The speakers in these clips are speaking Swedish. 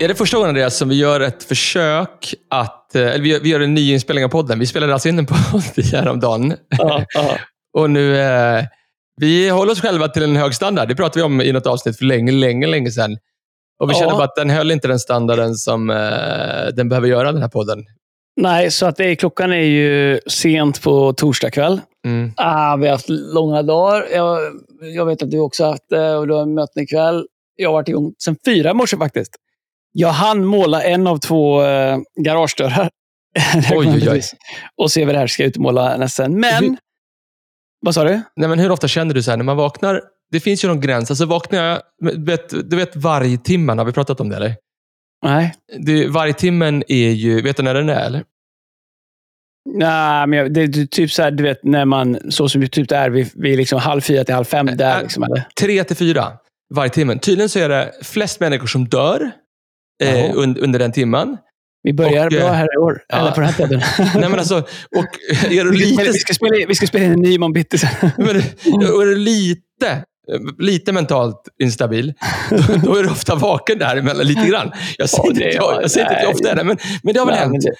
Är det första gången Andreas som vi gör ett försök att... eh, Eller vi gör, vi gör en ny inspelning av podden. Vi spelade alltså in en podd häromdagen. Ja. Och nu... Eh, vi håller oss själva till en hög standard. Det pratade vi om i något avsnitt för länge, länge, länge sedan. Och vi Ja. kände bara att den höll inte den standarden som eh, den behöver göra, den här podden. Nej, så att det är, klockan är ju sent på torsdag kväll. Mm. Ah, vi har haft långa dagar. Jag, jag vet att du också har haft det och du har möten ikväll. Jag har varit igång sedan fyra i morse faktiskt. Jag hann måla en av två eh, garagedörrar. Oj, oj, oj. Och se vad det här ska utmåla nästan. Men... Hur- Vad sa du? Nej, men hur ofta känner du så här när man vaknar? Det finns ju någon gräns. Alltså vaknar jag... Du vet, du vet vargtimmen, har vi pratat om det eller? Nej. Det, vargtimmen är ju... Vet du när den är eller? Nej, men jag, det är typ så här, du vet, när man, så som typ det är, vid, vid liksom halv fyra till halv fem. Där, liksom, eller? Tre till fyra vargtimmen. Tydligen så är det flest människor som dör eh, Jaha. und, under den timmen. Vi börjar Och, eh, bra här i år. ja. Eller på den här podden. Nej, men alltså, och är du vi, ska lite, spela, vi, ska spela, vi ska spela in en ny imorgon bitti sen. men, och är du lite, lite mentalt instabil, då, då är du ofta vaken där emellan lite grann. Jag säger inte att jag, jag. jag, ofta är det, men, men det har väl Nej, hänt. det-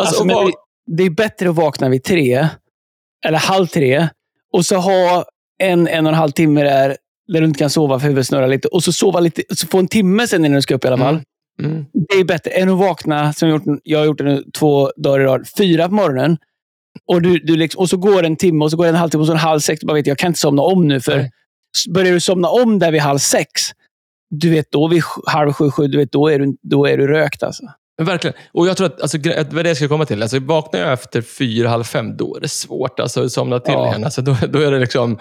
Alltså, Alltså, va- det är bättre att vakna vid tre, eller halv tre, och så ha en, en och en halv timme där, där du inte kan sova för huvudet snurrar lite. Och så sova lite, så få en timme sen innan du ska upp i alla fall. Mm. Mm. Det är bättre än att vakna, som jag, har gjort, jag har gjort det nu två dagar i rad, fyra på morgonen. Och, du, du liksom, och så går en timme, och så går en halvtimme, och så en halv sex. Du bara vet, jag kan inte somna om nu. För Nej. börjar du somna om där vid halv sex, du vet då vid halv sju, sju, du vet, då, är du, då är du rökt. Alltså. Men Verkligen. Och jag tror att, alltså, att vad det jag ska komma till. Alltså, vaknar jag efter fyra, halv fem, då är det svårt alltså, att somna till Ja. igen. Alltså, då, då är det liksom...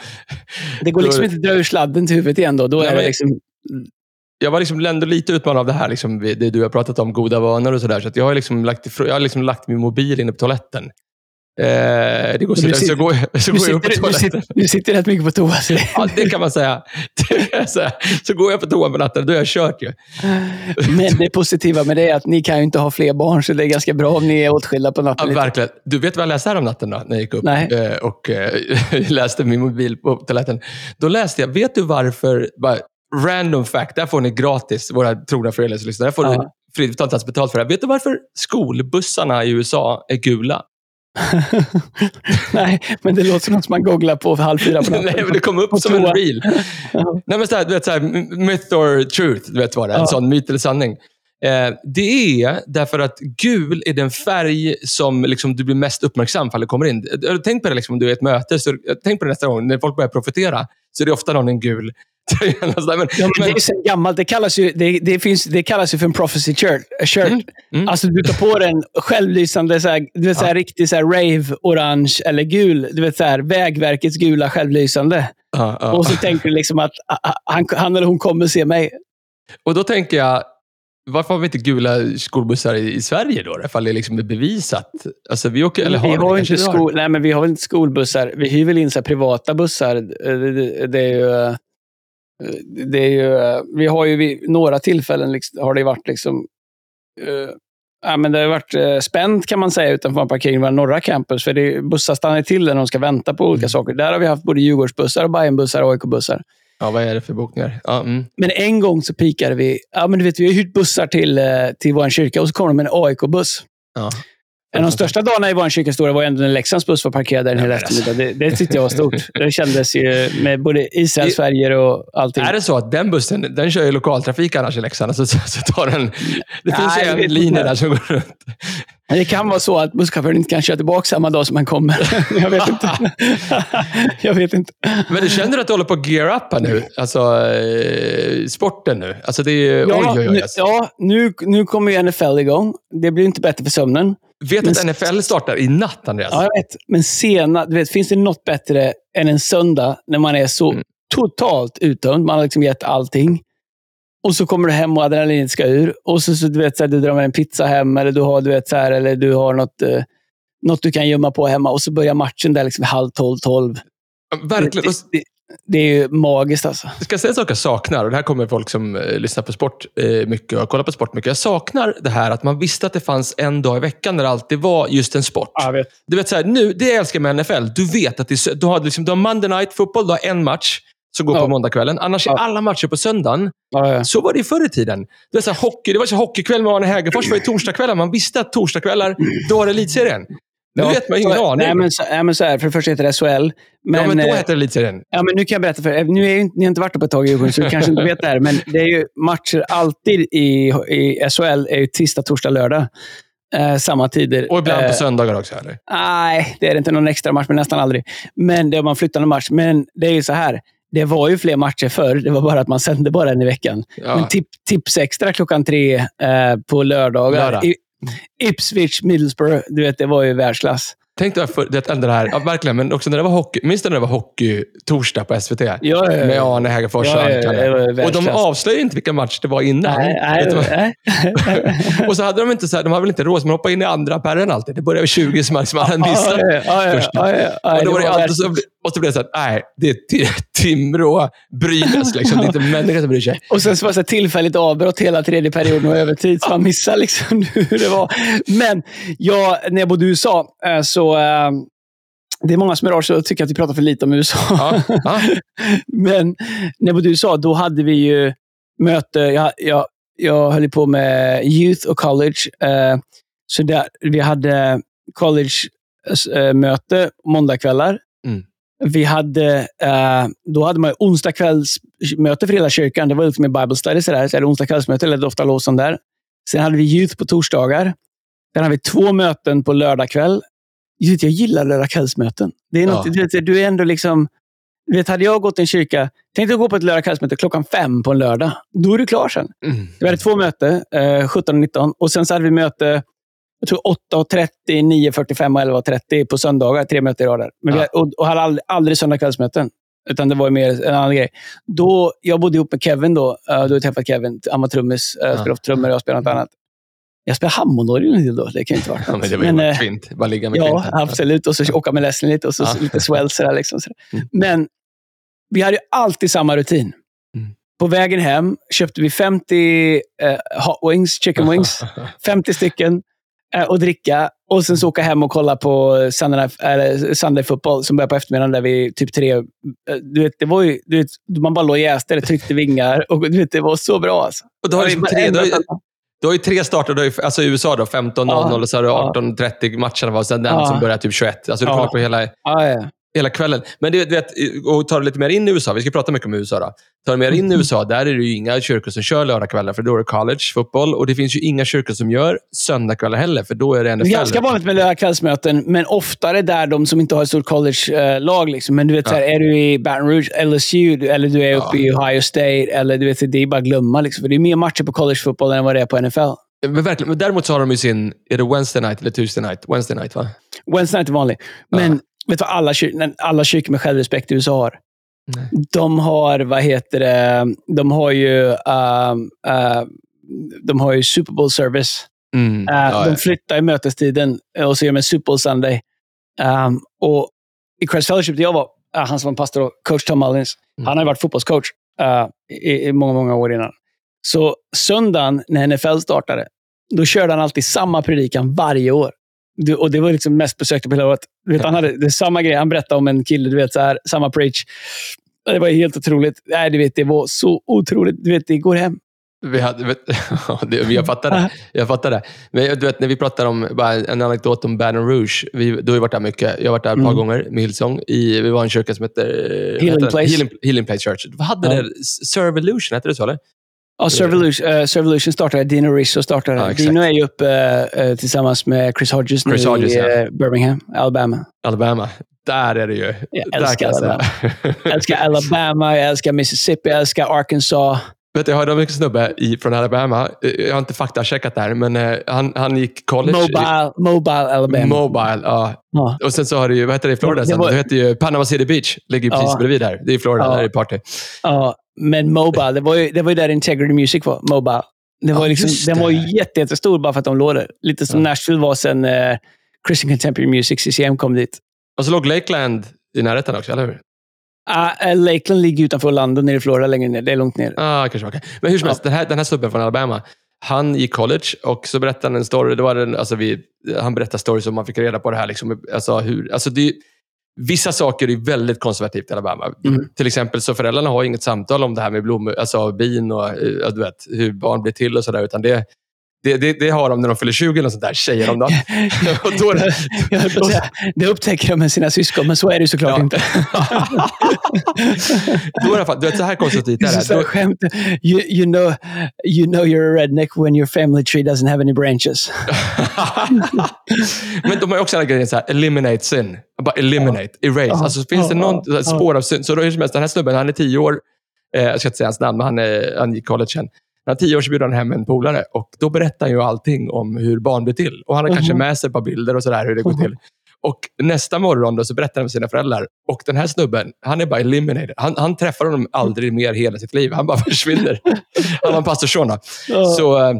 Det går Då- liksom inte att dra ur sladden till huvudet igen. Då, då Nej, är det liksom, Jag var liksom ändå lite utmanad av det här, liksom, det du har pratat om, goda vanor och sådär. Så jag har liksom lagt, jag har liksom lagt min mobil inne på toaletten. Eh, det går så, så, sitter- går, jag- så går jag upp på sitter, du, toaletten. sitter, du sitter rätt mycket på toa. Så Ja, det kan man säga. Så går jag på toan på natten, då är jag kört ju. Men det positiva med det är att ni kan ju inte ha fler barn, så det är ganska bra om ni är åtskilda på Ja, natten. lite. verkligen. Du vet vad jag läste här om natten då, när jag gick upp Nej. eh, och eh, läste min mobil på toaletten? Då läste jag, vet du varför, random fact, där får ni gratis, våra trogna föreläsningslyssnare. Där får Ja. fritt inte ens betalt för det. här. Vet du varför skolbussarna i USA är gula? Nej, men det låter som något som man googlar på halv fyra på natten. Nej, men det kom upp som en reel. Nej, men så här, du vet, så här, myth or truth, du vet vad det är. En Ja. sån myt eller sanning. Eh, det är därför att gul är den färg som liksom, du blir mest uppmärksam för det kommer in. Tänk på det liksom, om du är i ett möte. Så, tänk på det nästa gång. När folk börjar profetera så är det ofta någon en gul men, Ja, men det är ju sen gammalt. Det kallas ju, det, det finns, det kallas ju för en prophecy shirt. shirt. Mm, mm. Alltså, du tar på den självlysande, så här, du vet, så här, riktig så här, rave, orange eller gul. Du vet, så här, Vägverkets gula självlysande. ja. Och så tänker du liksom att han, han eller hon kommer se mig. och då tänker jag, varför har vi inte gula skolbussar i, i Sverige då? Ifall det liksom är bevisat. Alltså, vi åker, eller vi, har har det inte har. skol, nej, men vi har väl inte skolbussar. Vi hyr väl in så privata bussar. Eh, Det, det, det är ju... Det är ju, eh, vi har ju vid några tillfällen liksom, har det varit liksom... eh, ja, men det har varit uh, spänt kan man säga utanför parkeringen våra norra campus. För det, bussar stannar till när de ska vänta på olika Mm. saker. Där har vi haft både Djurgårdsbussar, och Bajenbussar och AIK-bussar. Ja, vad är det för bokningar? Ja, mm. Men en gång så pikade vi. Ja, men du vet, vi har hyrt bussar till, till vår kyrka och så kom de med en AIK-buss. ja. En av de största dagarna i vår kyrkas historia var ändå när Leksands buss var parkerad där en hel men alltså. eftermiddag. Det, det tyckte jag var stort. Det kändes ju med både Israels färger och allting. Är det så att den bussen, den kör ju lokaltrafik annars i Leksand, så, så, så tar den... Det finns Nej, ju en linje där som går runt. Det kan vara så att busschauffören inte kan köra tillbaka samma dag som han kommer. jag vet inte. jag vet inte. Men du känner att du håller på att gear up nu? Alltså, eh, sporten nu. Alltså det är. Ja, oj, oj, oj. nu, Alltså. ja nu, nu kommer ju NFL igång. Det blir inte bättre för sömnen. Vet du att NFL startar i natt, Andreas? Ja, jag vet. Men sena, du vet, finns det något bättre än en söndag när man är så Mm. totalt uttömd? Man har liksom gett allting. Och så kommer du hem och adrenalinet ska ur. Och så, så du vet, så här, du drar med en pizza hem eller du har, du vet, så här, eller du har något, eh, något du kan gömma på hemma. Och så börjar matchen där liksom halv tolv, tolv. Verkligen. Och Det, det, det är ju magiskt alltså. Jag ska säga en sak jag saknar, och det här kommer folk som eh, lyssnar på sport eh, mycket och kollar på sport mycket. Jag saknar det här att man visste att det fanns en dag i veckan när det alltid var just en sport. jag vet. Du vet, så här, nu, det jag älskar med NFL, du vet att det, är du, har liksom, du har Monday Night Football, du har en match som går Ja. på måndagskvällen. Annars är Ja. alla matcher på söndagen. Ja, ja. Så var det ju förr i tiden. Det var, så här, hockey, det var så här, hockeykväll med Arne Hägerfors var ju torsdagskvällar. Man visste att torsdagskvällar, då var det elitserien. Nu Ja, vet man ju ingen aning. Nej, men, så, nej, men så här, för det första heter det SHL. Men, ja, men då eh, hette det elitserien. Ja, men nu kan jag berätta för er. Nu är ju, ni har inte varit på ett tag i Djurgården, så du kanske inte vet det här. Men det är ju matcher alltid i, i SHL är ju tisdag, torsdag, lördag. Eh, samma tider. Och ibland Eh, på söndagar också, eller? Nej, det är inte någon extra match, men nästan aldrig. Men det är man flyttar en match. Men det är ju så här. Det var ju fler matcher förr. Det var bara att man sände bara en i veckan. Ja. Men tip, tips extra klockan tre eh, på lördagar. Lördag. I, Ipswich, Middlesbrough. Du vet, det var ju världsklass. Tänk dig för, det, det här, ja, verkligen, men också när det var hockey. Minns du när det var hockey torsdag på SVT? Ja, ja, ja. Med Arne Hägerfors Ja, ja, var Och de avslöjade inte vilka matcher det var innan. Nej, nej, nej. Och så hade de inte så här, de hade väl inte råd, så man hoppade in i andra pärren alltid. Det började vid 20 som man hade missat. Ja, ja, ja, först. ja, ja, ja, och, då och så blev det så här, nej, det är Ti- Timrå, Brynäs. Liksom. Det är inte människor som bryr sig. Och sen så var det tillfälligt avbrott hela tredje perioden och övertid, så man missade liksom hur det var. Men ja, när jag bodde i USA eh, så... eh, Det är många som av sig och tycker att vi pratar för lite om USA. Ja, ja. Men när jag bodde i USA, då hade vi ju möte. Jag, jag, jag höll på med youth och college. Eh, så där, vi hade college-möte måndagkvällar. Mm. Vi hade, eh, då hade man ju onsdagskvällsmöte för hela kyrkan. Det var liksom med Bible studies. Så där. Så hade ledde ofta lovsång där. Sen hade vi youth på torsdagar. Sen hade vi två möten på lördagkväll. Jag vet, Jag gillar lördagskvällsmöten. Det är något, Ja. du, vet, du är ändå liksom... Du vet, hade jag gått i en kyrka, tänkte jag gå på ett lördagskvällsmöte klockan fem på en lördag. Då är du klar sen. Mm. Vi hade två möten, eh, 17 och 19. Och sen så hade vi möte jag tror 8.30, 9.45 och 11.30 på söndagar. Tre möten i rad. Men vi, Ja. och, och hade aldrig, aldrig söndagskvällsmöten. Utan det var mer en annan grej. Då, jag bodde ihop med Kevin då. Uh, du har träffat Kevin. Han var trummis. Uh, Ja. spelade trummor och jag spelade något annat. Jag spelade hammondorgel en del då. Det kan ju inte vara Ja, men det var ju Men, eh, kvint. Bara ligga med Ja, kvinten. absolut. Och så åka med Leslie lite och så Ja. lite swells. Sådär, liksom, sådär. Mm. Men vi hade ju alltid samma rutin. Mm. På vägen hem köpte vi 50 eh, hot wings, chicken wings. 50 stycken eh, och dricka. Och sen så åka hem och kolla på Sunday, eller Sunday Football som började på eftermiddagen där vi typ tre... eh, Du vet, det var ju, du vet, man bara låg jäste eller tryckte vingar. Och du vet, det var så bra alltså. Och du har liksom tre, du har, ju- du har ju tre starter. Du har ju, alltså i USA då, 15.00 Ja. och så har du Ja. 18.30 matcherna var. Sen den Ja. som börjar typ 21. Alltså du Ja. kollar på hela, Ja, ja. Hela kvällen. Men du vet, och tar du lite mer in i USA, vi ska prata mycket om USA då. Tar du mer in i Mm. USA, där är det ju inga kyrkor som kör lördagskvällar, för då är det college, fotboll. Och det finns ju inga kyrkor som gör söndagskvällar heller, för då är det Det är NFL. ganska vanligt med lördagskvällsmöten, men oftare där de som inte har ett stort college-lag. Liksom. Men du vet, Ja. här, är du i Baton Rouge, LSU, eller du är Ja. uppe i Ohio State, eller du vet, det är bara att glömma. Liksom. För det är mer matcher på collegefotboll än vad det är på NFL. Men verkligen. Men däremot så har de ju sin, är det Wednesday night eller Tuesday night? Wednesday night, va? Wednesday night är vanlig. Men Ja. Vet du vad alla, kyr- alla kyrkor med självrespekt i USA har? Nej. De har, vad heter det, de har ju, um, uh, de har ju Super Bowl service. Mm. Uh, ja, de ja. flyttar i mötestiden och så gör de en Super Bowl Sunday. Um, och I Christ Fellowship där jag var, uh, han som var pastor då, coach Tom Mullins, Mm. han har ju varit fotbollscoach uh, i, i många, många år innan. Så söndagen när NFL startade, då körde han alltid samma predikan varje år. Du, och Det var liksom mest besökta på hela året. Du vet, han hade det är samma grej. Han berättade om en kille, du vet, så här, samma preach. Det var helt otroligt. Nej, du vet, det var så otroligt. Du vet, det går hem. Vi, hade, vet, jag fattar det. Jag fattar det. Men du vet, när vi pratar om, bara en anekdot om Baton Rouge. Vi, du har ju varit där mycket. Jag har varit där ett par Mm. gånger med Hillsong. I, vi var i en kyrka som heter... Healing heter? Place. Healing, Healing Place Church. Vad hade Ja. det? Servolution, hette det så eller? Ja, Servolution, uh, Servolution startade. Dino Rizzo startade. Ja. Dino är ju uppe eh, tillsammans med Chris Hodges Chris nu Hodges, i ja. eh, Birmingham, Alabama. Alabama. Där är det ju. Jag älskar kan jag älskar Alabama, jag älskar Mississippi, jag älskar Arkansas. Vet du, jag hörde om en snubbe i, från Alabama. Eh, Jag har inte faktacheckat det här, men eh, han, han gick college. Mobile, mobile Alabama. Mobile, ja. Ja. Och sen så har du ju, vad heter det i Florida Det sen? var- Det heter ju Panama City Beach. Ligger precis bredvid där. Det är i Florida, där är det party. Ja, men Mobile, det var ju, det var ju där Integrity Music var. Mobile. Det var Ja, liksom, den var ju jätte, jättestor bara för att de låg där. Lite som Ja. Nashville var sen eh, Christian Contemporary Music, CCM, kom dit. Och så låg Lakeland i närheten också, eller hur? Uh, Lakeland ligger utanför Orlando, nere i Florida, längre ner. Det är långt ner. Ah, kanske okej. Men hur som Ja. helst, den här, den här snubben från Alabama, han gick college och så berättade han en story. Det var en, alltså vi, han berättade stories om man fick reda på det här. Liksom, alltså hur, alltså det, Vissa saker är väldigt konservativt i Alabama. Mm. Till exempel så föräldrarna har inget samtal om det här med blommor, alltså bin och eh, du vet, hur barn blir till och sådär. Utan det, det, det, det har de när de fyller 20 eller sånt där, dagen. och då, på att säga, det upptäcker de med sina syskon, men så är det såklart Ja. inte. då är det, i alla fall- du vet, så här konservativt Det är det. så Då, skämt. You, you, know, you know you're a redneck when your family tree doesn't have any branches. Men de har också den här grejen, så här, eliminate sin. Bara eliminate, erase. Ja. Alltså, finns det Ja, någon ja, spår av synd? Så då är det som helst, den här snubben, han är tio år. Eh, jag ska inte säga hans namn, men han, är, han gick college sen. När han är tio år så bjuder han hem en polare och då berättar han ju allting om hur barn blir till. Och han har kanske Mhm. med sig ett par bilder och sådär hur det går till. Och nästa morgon då så berättar han för sina föräldrar. Och den här snubben, han är bara eliminated. Han, han träffar honom aldrig mer hela sitt liv. Han bara försvinner. Han var en pastorson. Så, eh,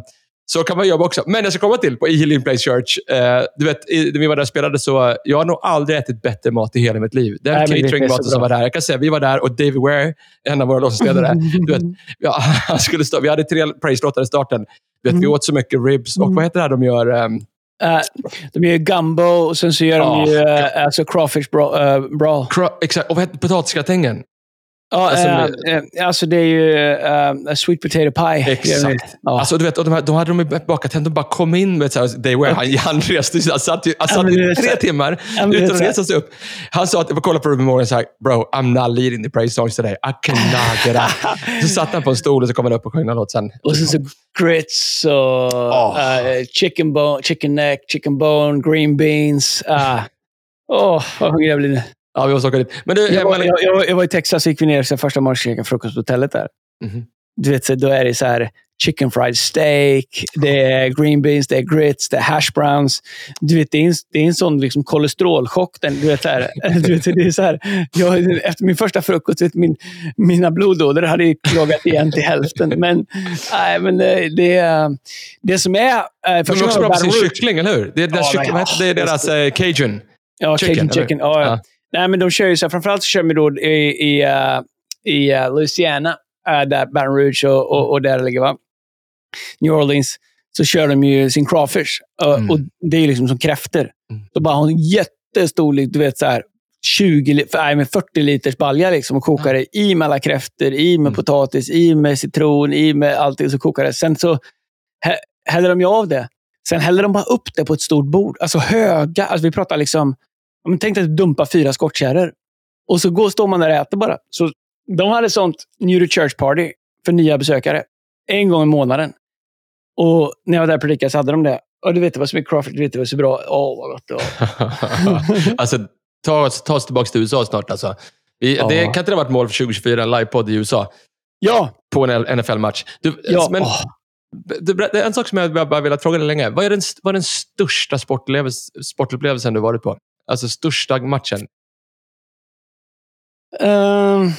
så kan man jobba också. Men jag ska komma till på i Healing Place Church. Eh, du vet, när vi var där och spelade så jag har nog aldrig ätit bättre mat i hela mitt liv. Den cateringmaten som var bra. där. Jag kan säga, vi var där och David Ware, en av våra låtsasledare, du vet, ja, han skulle stå, vi hade tre praise-låtar i starten. Du vet, Vi Mm. åt så mycket ribs och vad heter det här de gör? ehm, Eh, de gör ju gumbo och sen så gör de Ja. ju uh, alltså crawfish bra, eh, brawl. cra- exakt, och vad heter potatisgratängen? Ja, Alltså, alltså, alltså det är ju uh, sweet potato pie. Exakt. Ja. Alltså, du vet, och de, här, de hade de bakat hem. De bara kom in med så här, Dave Ware. Han, han reste sig. Han satt, han satt i tre timmar utan att resa sig upp. Han sa att, jag kolla på Ruben Morgan och sa, bro, I'm not leading the praise songs today. I cannot get up. så satt han på en stol och så kom han upp och sjöng någon låt sen. Och sen så grits och Åh. eh, chicken, bone, chicken neck, chicken bone, green beans. Ah. Åh, vad hungrig jag blir nu. Ja, vi måste åka dit. Men du, Jag var, jag, jag, jag var i Texas och gick vi ner så första morgonen och käkade frukost på hotellet där. Mhm. Du vet, så då är det så här chicken fried steak, det är green beans, det är grits, det är hash browns. Du vet, det är en, det är en sån liksom kolesterolchock. Den, du vet, så här, du vet, det är så här, jag, efter min första frukost, vet, min, mina blodådror hade ju klagat igen till hälften. Men, nej, men det, det, det som är... eh, De är också bra på sin kyckling, eller hur? Det är, deras Ja, kyckling, det? Är deras eh, cajun. Ja, Chicken, chicken, eller? chicken. Ja, ja. Nej, men de kör ju så här, framförallt så kör de då i, i, eh, i eh, Louisiana, eh, där Baton Rouge och, och, och där ligger, va? New Orleans, så kör de ju sin crawfish. Och, Mm. och det är liksom som kräftor. Mm. Då bara har en jättestor, du vet så här, 20, li- för- nej, men 40 liters balja liksom och kokar det i med alla kräftor, i med Mm. potatis, i med citron, i med allting. Så kokar det. Sen så hä- häller de ju av det. Sen häller de bara upp det på ett stort bord. Alltså höga, alltså vi pratar liksom men tänk att dumpa fyra skottkärror. Och så går, står man där och äter bara. Så de hade sånt New Church Party för nya besökare. En gång i månaden. Och när jag var där och predikade så hade de det. Och du vet, det var så mycket crawfish, du vet, det var så bra. Åh, vad gott det var. alltså, ta oss, ta oss tillbaka till USA snart. Alltså. Vi, Ja. Det kan inte det ha varit mål för 2024, en livepodd i USA Ja! på en NFL-match. Ja. men, berätt- det är en sak som jag bara bara velat fråga dig länge. Vad är den, vad är den största sportupplevelse, sportupplevelsen du varit på? Alltså största matchen? Ehm,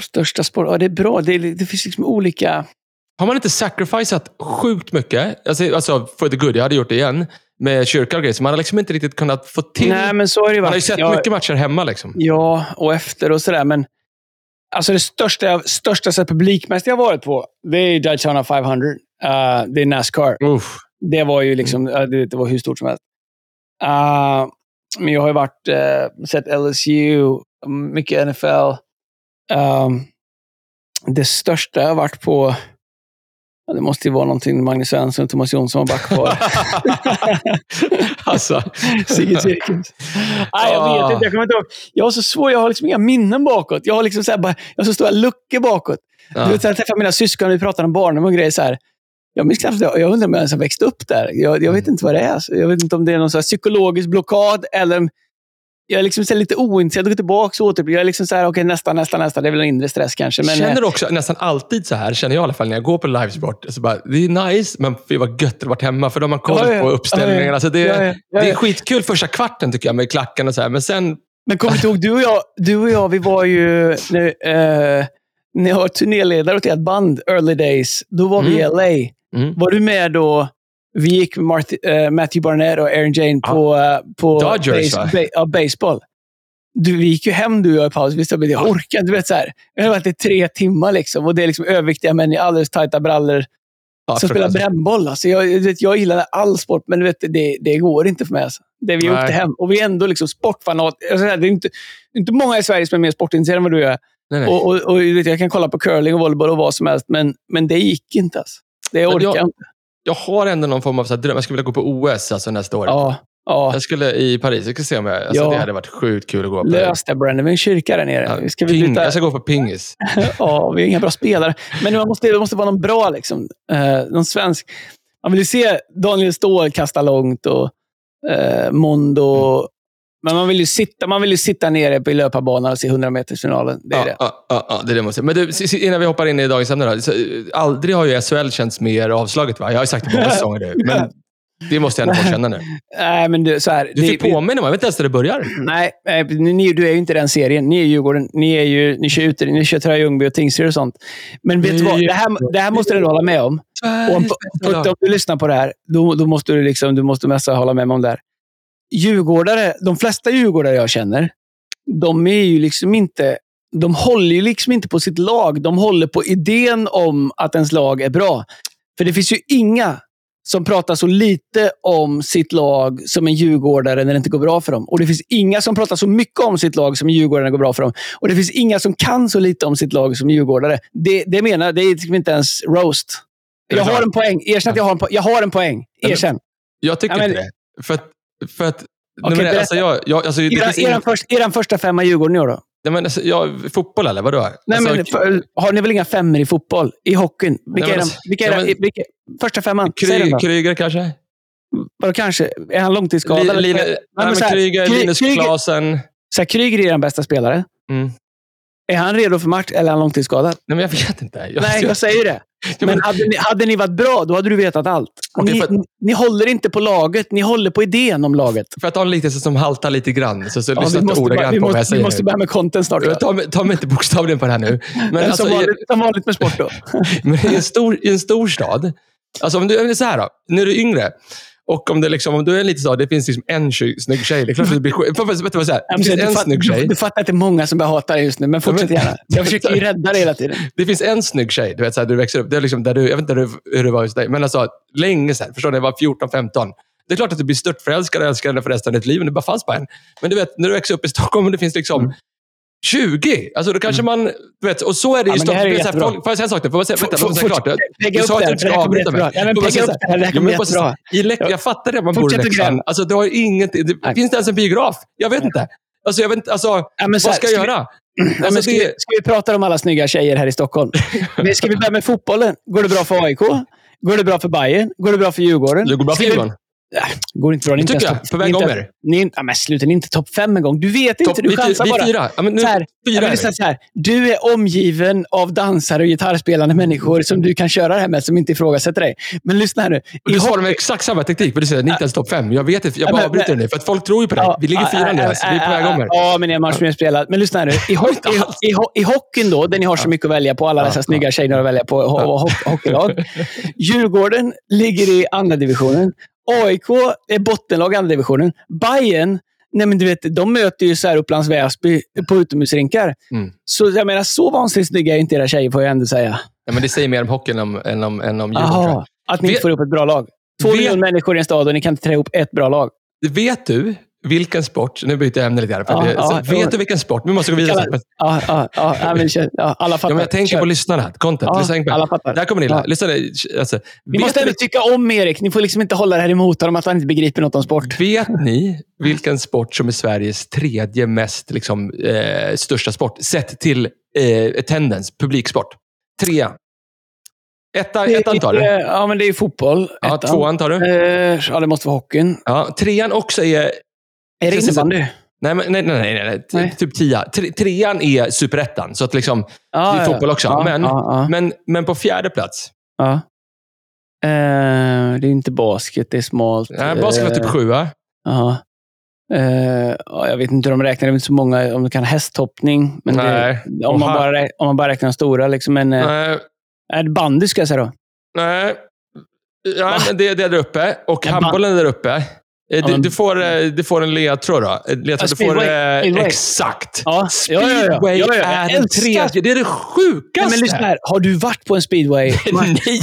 största sport? Ja, det är bra. Det, är, det finns liksom olika... Har man inte sacrificat sjukt mycket? Alltså, alltså for the good, jag hade gjort det igen. Med kyrka och grejer. Så man har liksom inte riktigt kunnat få till... Nej, men så har det ju man har ju sett Ja, mycket matcher hemma. Liksom. Ja, och efter och sådär. Men alltså det största, största så publikmässigt jag varit på, det är Daytona 500. Uh, det är Nascar. Uff. Det var ju liksom, uh, det, det var hur stort som helst. Uh, men jag har ju varit, uh, sett LSU, mycket NFL. Um, det största jag har varit på, det måste ju vara någonting Magnus Svensson och Thomas Jonsson var back kvar. alltså. Sigge Cirkus. Nej, jag vet inte. Jag kommer inte ihåg. Jag har så svårt. Jag har liksom inga minnen bakåt. Jag har liksom så här, bara, jag har så stora luckor bakåt. Ja. Du vet, jag träffar mina syskon och vi pratar om barndom och grejer. Så här. Jag minns knappt, jag jag undrar om jag ens har växt upp där. Jag, jag vet inte vad det är. Så Jag vet inte om det är någon psykologisk blockad eller jag är liksom lite ointresserad och går tillbaka och åter. Jag är liksom så här, okej, nästa, nästa, nästa. Det är väl en inre stress kanske. Men, känner eh, du också nästan alltid så här, känner jag i alla fall när jag går på livesport. Så bara, det är nice, men fy vad gött det varit hemma. För då har koll Ja, ja. på uppställningarna. Ja. Alltså det, det är skitkul första kvarten tycker jag med klacken och så här. Men sen, Men kommer du ihåg, du och jag, du och jag vi var ju... Nu, eh, när jag var turnéledare åt ett band, Early Days, då var vi i Mm. LA. Mm. Var du med då? Vi gick med Marth- eh, Matthew Barnett och Aaron Jane på, eh, på Dodgers, va? ba- ja, baseball. Du, vi gick ju hem du och jag i paus. Vi sa, men jag Ja. orkar inte. Du vet, så här. Jag har varit i tre timmar liksom, och det är liksom överviktiga män i alldeles tajta brallor ja, som spelar brännboll. Alltså, jag, vet, jag gillar all sport, men du vet, det, det går inte för mig. Alltså. Där vi Nej. åkte hem. Och vi är ändå liksom sportfanat. Alltså, det är inte, det inte många i Sverige som är mer sportintresserade än vad du är. Nej, nej. Och, och, och jag kan kolla på curling och volleyboll och vad som helst, men, men det gick inte. Alltså. Det orkar jag- inte. Jag har ändå någon form av så dröm. Jag skulle vilja gå på OS alltså, nästa år. Ja, ja. Jag skulle i Paris. Jag ska se om jag... Alltså, Ja. Det hade varit sjukt kul att gå på. Lös det, Brennan. Vi har en kyrka där nere. Ja, Vi ska vi byta... jag ska gå på pingis. Ja, vi är inga bra spelare. Men man måste, det måste vara någon bra, liksom. Eh, någon svensk. Man vill ju se Daniel Ståhl kasta långt och eh, Mondo. Men man vill, ju sitta, man vill sitta nere på löparbanan och se 100 metersfinalen. Det är ja, det. Ja, ja, det är det måste jag. Men du, innan vi hoppar in i dagens ämne. Då, så, eh, aldrig har ju SHL känts mer avslaget. Va? Jag har ju sagt det många säsonger nu, men det måste jag ändå få känna nu. Nej, men du, så här, Du det- fick påminna mig. Jag vet inte ens när det börjar. Nej, eh, ni, du är ju inte den serien. Ni är Djurgården. Ni, är ju, ni kör, ut, ni kör Troja Ljungby och Tingsryd och sånt. Men vet du vad? Det här, det här måste du hålla med om. Och om, om du lyssnar på det här, då, då måste du, liksom, du måste mest hålla med mig om det här. Djurgårdare, de flesta djurgårdare jag känner, de är ju liksom inte... De håller ju liksom inte på sitt lag. De håller på idén om att ens lag är bra. För det finns ju inga som pratar så lite om sitt lag som en djurgårdare när det inte går bra för dem. Och det finns inga som pratar så mycket om sitt lag som en djurgårdare när det går bra för dem. Och det finns inga som kan så lite om sitt lag som djurgårdare. Det, det menar jag, det är liksom inte ens roast. Jag har en poäng. Erkänn att jag har en, po- jag har en poäng. Erkänn. Jag tycker inte det. För att... För att Okej, nej, men, alltså, jag, jag, alltså, det Era, finns era, ingen, först, eran första femma Djurgården i år då? nej, men, alltså, jag, fotboll eller vadå? Nej, alltså, men, för, har ni väl inga femmor i fotboll? I hockeyn? Vilka men är, de, alltså- vilka är, ja, men- vilka, första femman? Kry. Kryger kanske? Vadå kanske? Är han långtidsskadad? Li, Nej, nej, men Kryger, Linus Klasen. Så här, Kryger är den bästa spelare. Mm. Är han redo för match eller är han långtidsskadad? Nej, men jag vet inte. Jag, Nej, jag säger det. Men hade ni, hade ni varit bra, då hade du vetat allt. Okej, ni, för ni, ni håller inte på laget, ni håller på idén om laget. För att ha en liknelse som haltar lite grann, så, så Ja, lyssna vi inte ordagrant på vad jag vi måste börja med content snart. Ta, ta mig inte bokstavligen på det här nu. Men, Men alltså, som, vanligt, som vanligt med sport då. men i, en stor, i en stor stad, alltså om du är så här då, när du är yngre, och om, det liksom, om du är liten stad, det finns liksom en snygg tjej. Det är klart att du blir skit- så Det finns en snygg tjej. du fattar att det är många som börjar hata dig just nu, men fortsätt gärna. Jag försöker ju rädda dig hela tiden. Det finns en snygg tjej, du vet, så här, du växer upp. Det är liksom där du, jag vet inte hur det- det var hos dig, men alltså, länge sedan. Förstår du? Jag var 14-15. Det är klart att du blir störtförälskad och älskar henne för resten av ditt liv, men det bara fanns bara en. Men du vet, när du växer upp i Stockholm det finns liksom 20, alltså då kanske man... Du vet, och så är det Mm. Ja, i men det här Stockholm. Det jättebra. folk- Får jag säga en sak? Får jag säga, vänta, Få- får jag säga få- klart? det? Du sa att det du inte det bli avbryta mig. jättebra. Ja, men Får säga upp det här, det här kommer så- I Leksand, jag fattar det, man bor i Leksand. Alltså, du har inget... Det, finns det ens en biograf? Jag vet inte. Alltså, jag vet inte. Alltså, Ja, vad ska jag göra? Ja, men Alltså, ska, det- vi, ska vi prata om alla snygga tjejer här i Stockholm? Men ska vi börja med fotbollen? Går det bra för AIK? Går det bra för Bayern? Går det bra för Djurgården? Det går bra för Djurgården. Ja, går inte bra. Ni är Det inte tycker jag. På väg är inte- er. Är, ja, men sluta, ni är inte topp fem en gång. Du vet inte, Topp- du vi, chansar vi bara. fyra. Ja, men nu, Så här, fyra jag är vi. säga så här, du är omgiven av dansare och gitarrspelande människor som du kan köra det här med, som inte ifrågasätter dig. Men lyssna här nu. Och du svarar med exakt samma teknik, men du säger ni inte ens topp fem. Jag vet inte, jag Ja, bara avbryter dig för att folk tror ju på dig. Ja, Vi ligger ja, fyra nu, ja, alltså. vi är på ja, väg om er. Ja, men det är en match mer spelad. Men lyssna här nu. I, ho Inte i, alls. i, ho- I hockeyn då, där ni har så mycket att välja på, alla Ja, dessa ja. snygga tjejer att välja på, ho hockeylag. Djurgården ligger i andra divisionen. AIK är bottenlag i andra divisionen. Bayern, nej men du vet, de möter ju så här Upplands Väsby på utomhusrinkar. Mm. Så jag menar, så vansinnigt snygga är inte era tjejer, får jag ändå säga. Ja, men det säger mer om hockeyn än om, än om, än om Djurgården. att ni inte får ihop ett bra lag. Två miljoner människor i en stad och ni kan inte trä ihop ett bra lag. Vet du vilken sport, nu byter jag ämne lite här, för Ja, det, ja, så, ja. vet du vilken sport, vi måste gå vidare. Ja, ja, ja, ja, ja, alla fattar. Ja, jag tänker på lyssnarna, content. Ja, Lyssna alla fattar. Det här kommer ni Ja. ja. Lyssna, alltså, Ni vet, måste ändå tycka om Erik. Ni får liksom inte hålla det här emot honom att han inte begriper något om sport. vet ni vilken sport som är Sveriges tredje mest liksom, eh, största sport, sett till eh, attendance, publiksport? Trea. Etta, ettan tar du. Ja, men det är fotboll. Ja, Ettan. tvåan tar du. Eh, ja, det måste vara hockeyn. Ja, trean också är... Är det innebandy? Nej, nej, nej, nej, nej. Typ tia. Tre, trean är superettan, så att liksom, Ja, det är fotboll också. Ja, men, ja, men, men på fjärde plats. ja. Eh, det är inte basket, det är smalt. Nej, basket var typ Eh, sjua. Ja. Eh, ja, jag vet inte hur de räknar. Det är inte så många. Om du kan hästhoppning. Men det, om, man bara, om man bara räknar de stora. Liksom, men, eh, Nej, är det bandy ska jag säga då. nej. Ja, det, det är där uppe. Och handbollen är där uppe. Eh, Du, du, får, eh, du får en ledtråd då. En Ledtråd, Ja, du får, speedway. eh, Speedway. Exakt. Ja. Speedway Ja, är den tredje. Det är det Nej, sjukaste. men lyssna här. Har du varit på en speedway? Nej!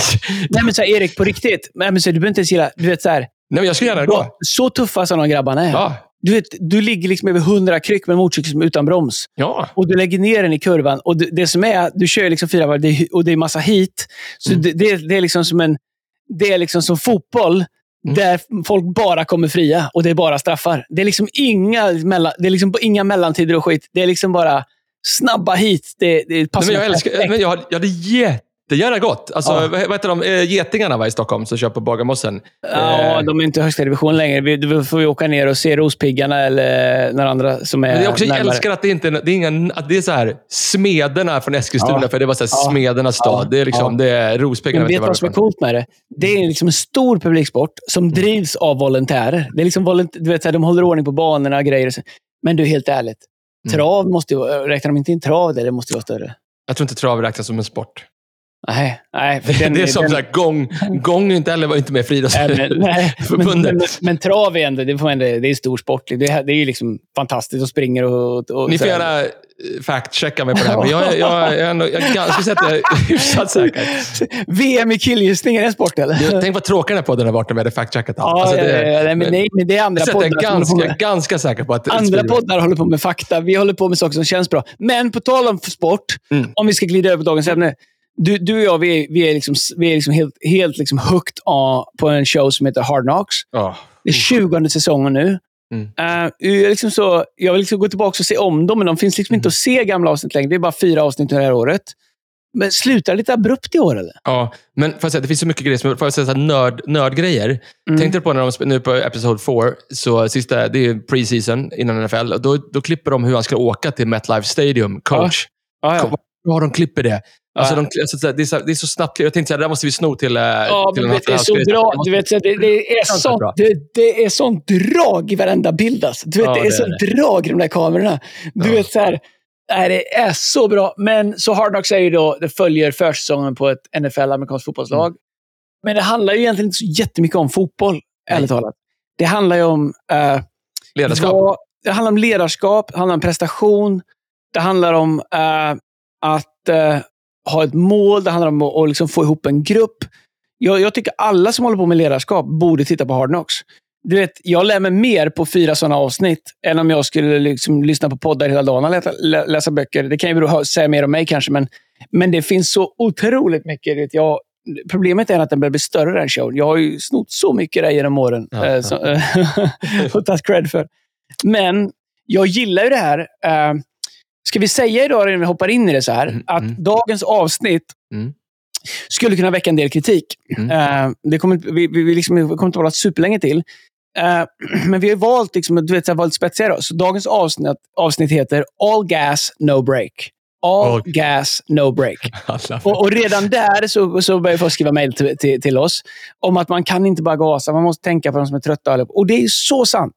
Nej, men så här, Erik, på riktigt. Nej, men så här, du behöver inte ens gilla... Du vet så här, Nej, jag skulle gärna gå. Så tuffa som de grabbarna är. Ja. Du, vet, du ligger liksom över 100 kryck med motorcykel utan broms. Ja. Och du lägger ner den i kurvan. Och det, det som är, du kör liksom fyra varv och det är massa hit. Så Mm. det, det, det är liksom som en... Det är liksom som fotboll. Mm. Där folk bara kommer fria och det är bara straffar. Det är liksom inga, mellan, det är liksom inga mellantider och skit. Det är liksom bara snabba hit. Det, det Nej, passar men jag, älskar, men jag, jag hade jättegärna gått. Alltså, Ja. vad, heter de? Eh, Getingarna var i Stockholm som kör på Bagarmossen. Ja, Eh, de är inte i högsta division längre. Vi, då får vi åka ner och se Rospiggarna eller några andra som är Men jag, också, närmare. älskar att det inte det är inga, att det är så här, smederna från Eskilstuna, Ja. för det var så här, Ja. smedernas stad. Det är liksom, Ja. det är Rospiggarna. Men vet du vad som är coolt med det? Det är liksom en stor publiksport som Mm. drivs av volontärer. Det är liksom volont- du vet, så här, de håller ordning på banorna och grejer. Men du, helt ärligt. Mm. Trav måste ju, räknar de inte in trav där? Det måste vara större. Jag tror inte trav räknas som en sport. Nej, nej. Den- det är som den- så här, gång. Gång inte heller, var inte med i Nej, men, men, friidrottsförbundet. men, trav är ändå, det, får ändå, det är stor sport. Det, är- det är ju liksom fantastiskt och springer och... och Ni får gärna eh, fact-checka mig på det här, men jag, jag, jag, ändå, jag, jag skulle säga att jag är hyfsat säker. VM i killgissning, är det en sport eller? Jag- Tänk vad tråkig den här podden har varit om vi hade fact-checkat allt. Ja, Alltså, det- ja, ja, men, nej, men det är andra att jag poddar är ganska, ganska säker på att Andra poddar håller på med fakta. Vi håller på med saker som känns bra. Men på tal om sport, Mm. om vi ska glida över på dagens ämne. Du, du och jag, vi är, vi är, liksom, vi är liksom helt, helt liksom hooked på en show som heter Hard Knocks. Ja. Det är 20 säsongen nu. Mm. Eh, jag, liksom så, jag vill liksom gå tillbaka och se om dem, men de finns liksom Mm. inte att se gamla avsnitt längre. Det är bara fyra avsnitt det här året. Men slutar lite abrupt i år, eller? Ja, men får säga, det finns så mycket grejer, som, får jag säga, nörd, nördgrejer. Mm. Tänkte du på när de nu på Episode 4, så sista, det är pre-season innan NFL, och då, då klipper de hur han ska åka till MetLife Stadium, coach. Ja, ja. Ja, de klipper det. Alltså, de, alltså, det, är så, det är så snabbt. Jag tänkte att det där måste vi sno till, eh, Ja, till men det är så bra. Du vet, det, det, är sånt, det, det är sånt drag i varenda bild. Alltså. Du vet, Ja, det är sånt drag i de där kamerorna. Du Ja. vet, så här, nej, det är så bra. Men så Hard Knocks är ju då, det följer försäsongen på ett NFL, amerikanskt fotbollslag. Mm. Men det handlar ju egentligen inte så jättemycket om fotboll, ärligt talat. Det handlar ju om eh, Ledarskap. vad- det handlar om ledarskap, det handlar om prestation. Det handlar om eh, att eh, ha ett mål. Det handlar om att, liksom få ihop en grupp. Jag, jag tycker alla som håller på med ledarskap borde titta på Hard Knocks. Du vet, jag lär mig mer på fyra sådana avsnitt än om jag skulle liksom lyssna på poddar hela dagen och läsa, lä- läsa böcker. Det kan ju säga mer om mig kanske, men, men det finns så otroligt mycket. Vet, jag, problemet är att den börjar bli större, den showen. Jag har ju snott så mycket där genom åren Ja, eh, ja. så, och tagit cred för. Men jag gillar ju det här. Ska vi säga idag, när vi hoppar in i det så här, Mm, att mm. dagens avsnitt Mm. skulle kunna väcka en del kritik. Eh, det kommer, vi, vi, liksom, vi kommer inte hålla superlänge till. Eh, men vi har valt liksom, du vet, så här, valt spetsiga. Då. Så dagens avsnitt, avsnitt heter All Gas, No Break. All All- Gas, No Break. Och, och redan där så, så börjar folk skriva mejl till, till, till oss om att man kan inte bara gasa, man måste tänka på de som är trötta. Och det är så sant.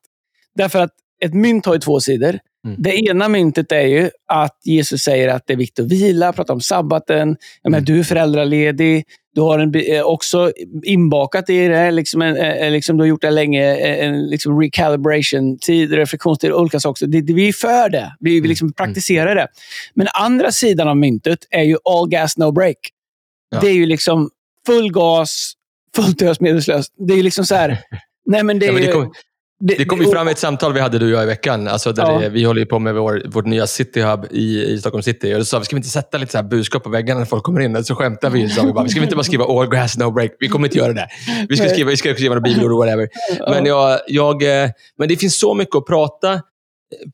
Därför att ett mynt har ju två sidor. Mm. Det ena myntet är ju att Jesus säger att det är viktigt att vila, prata om sabbaten. Mm. du är föräldraledig. Du har en, eh, också inbakat i det, liksom en, eh, liksom du har gjort det länge, eh, en liksom recalibration-tid, reflektionstid och olika saker. Det, det, vi är för det. Vi, vi Mm. liksom praktiserar det. Men andra sidan av myntet är ju all gas, no break. Ja. Det är ju liksom full gas, fullt ös, medvetslöst. Det är ju liksom så här... Nej, men det, Ja, men det ju- kom- Det kom ju fram i ett samtal vi hade du och jag i veckan. Alltså där Ja. det, vi håller ju på med vår, vårt nya City Hub i, i Stockholm city. Och då sa vi, ska vi inte sätta lite så här budskap på väggarna när folk kommer in? Och så skämtar vi. Så vi bara, ska vi inte bara skriva all grass, no break? Vi kommer inte göra det. Vi ska skriva, vi ska skriva några bibelord och whatever. Men, jag, jag, eh, men det finns så mycket att prata,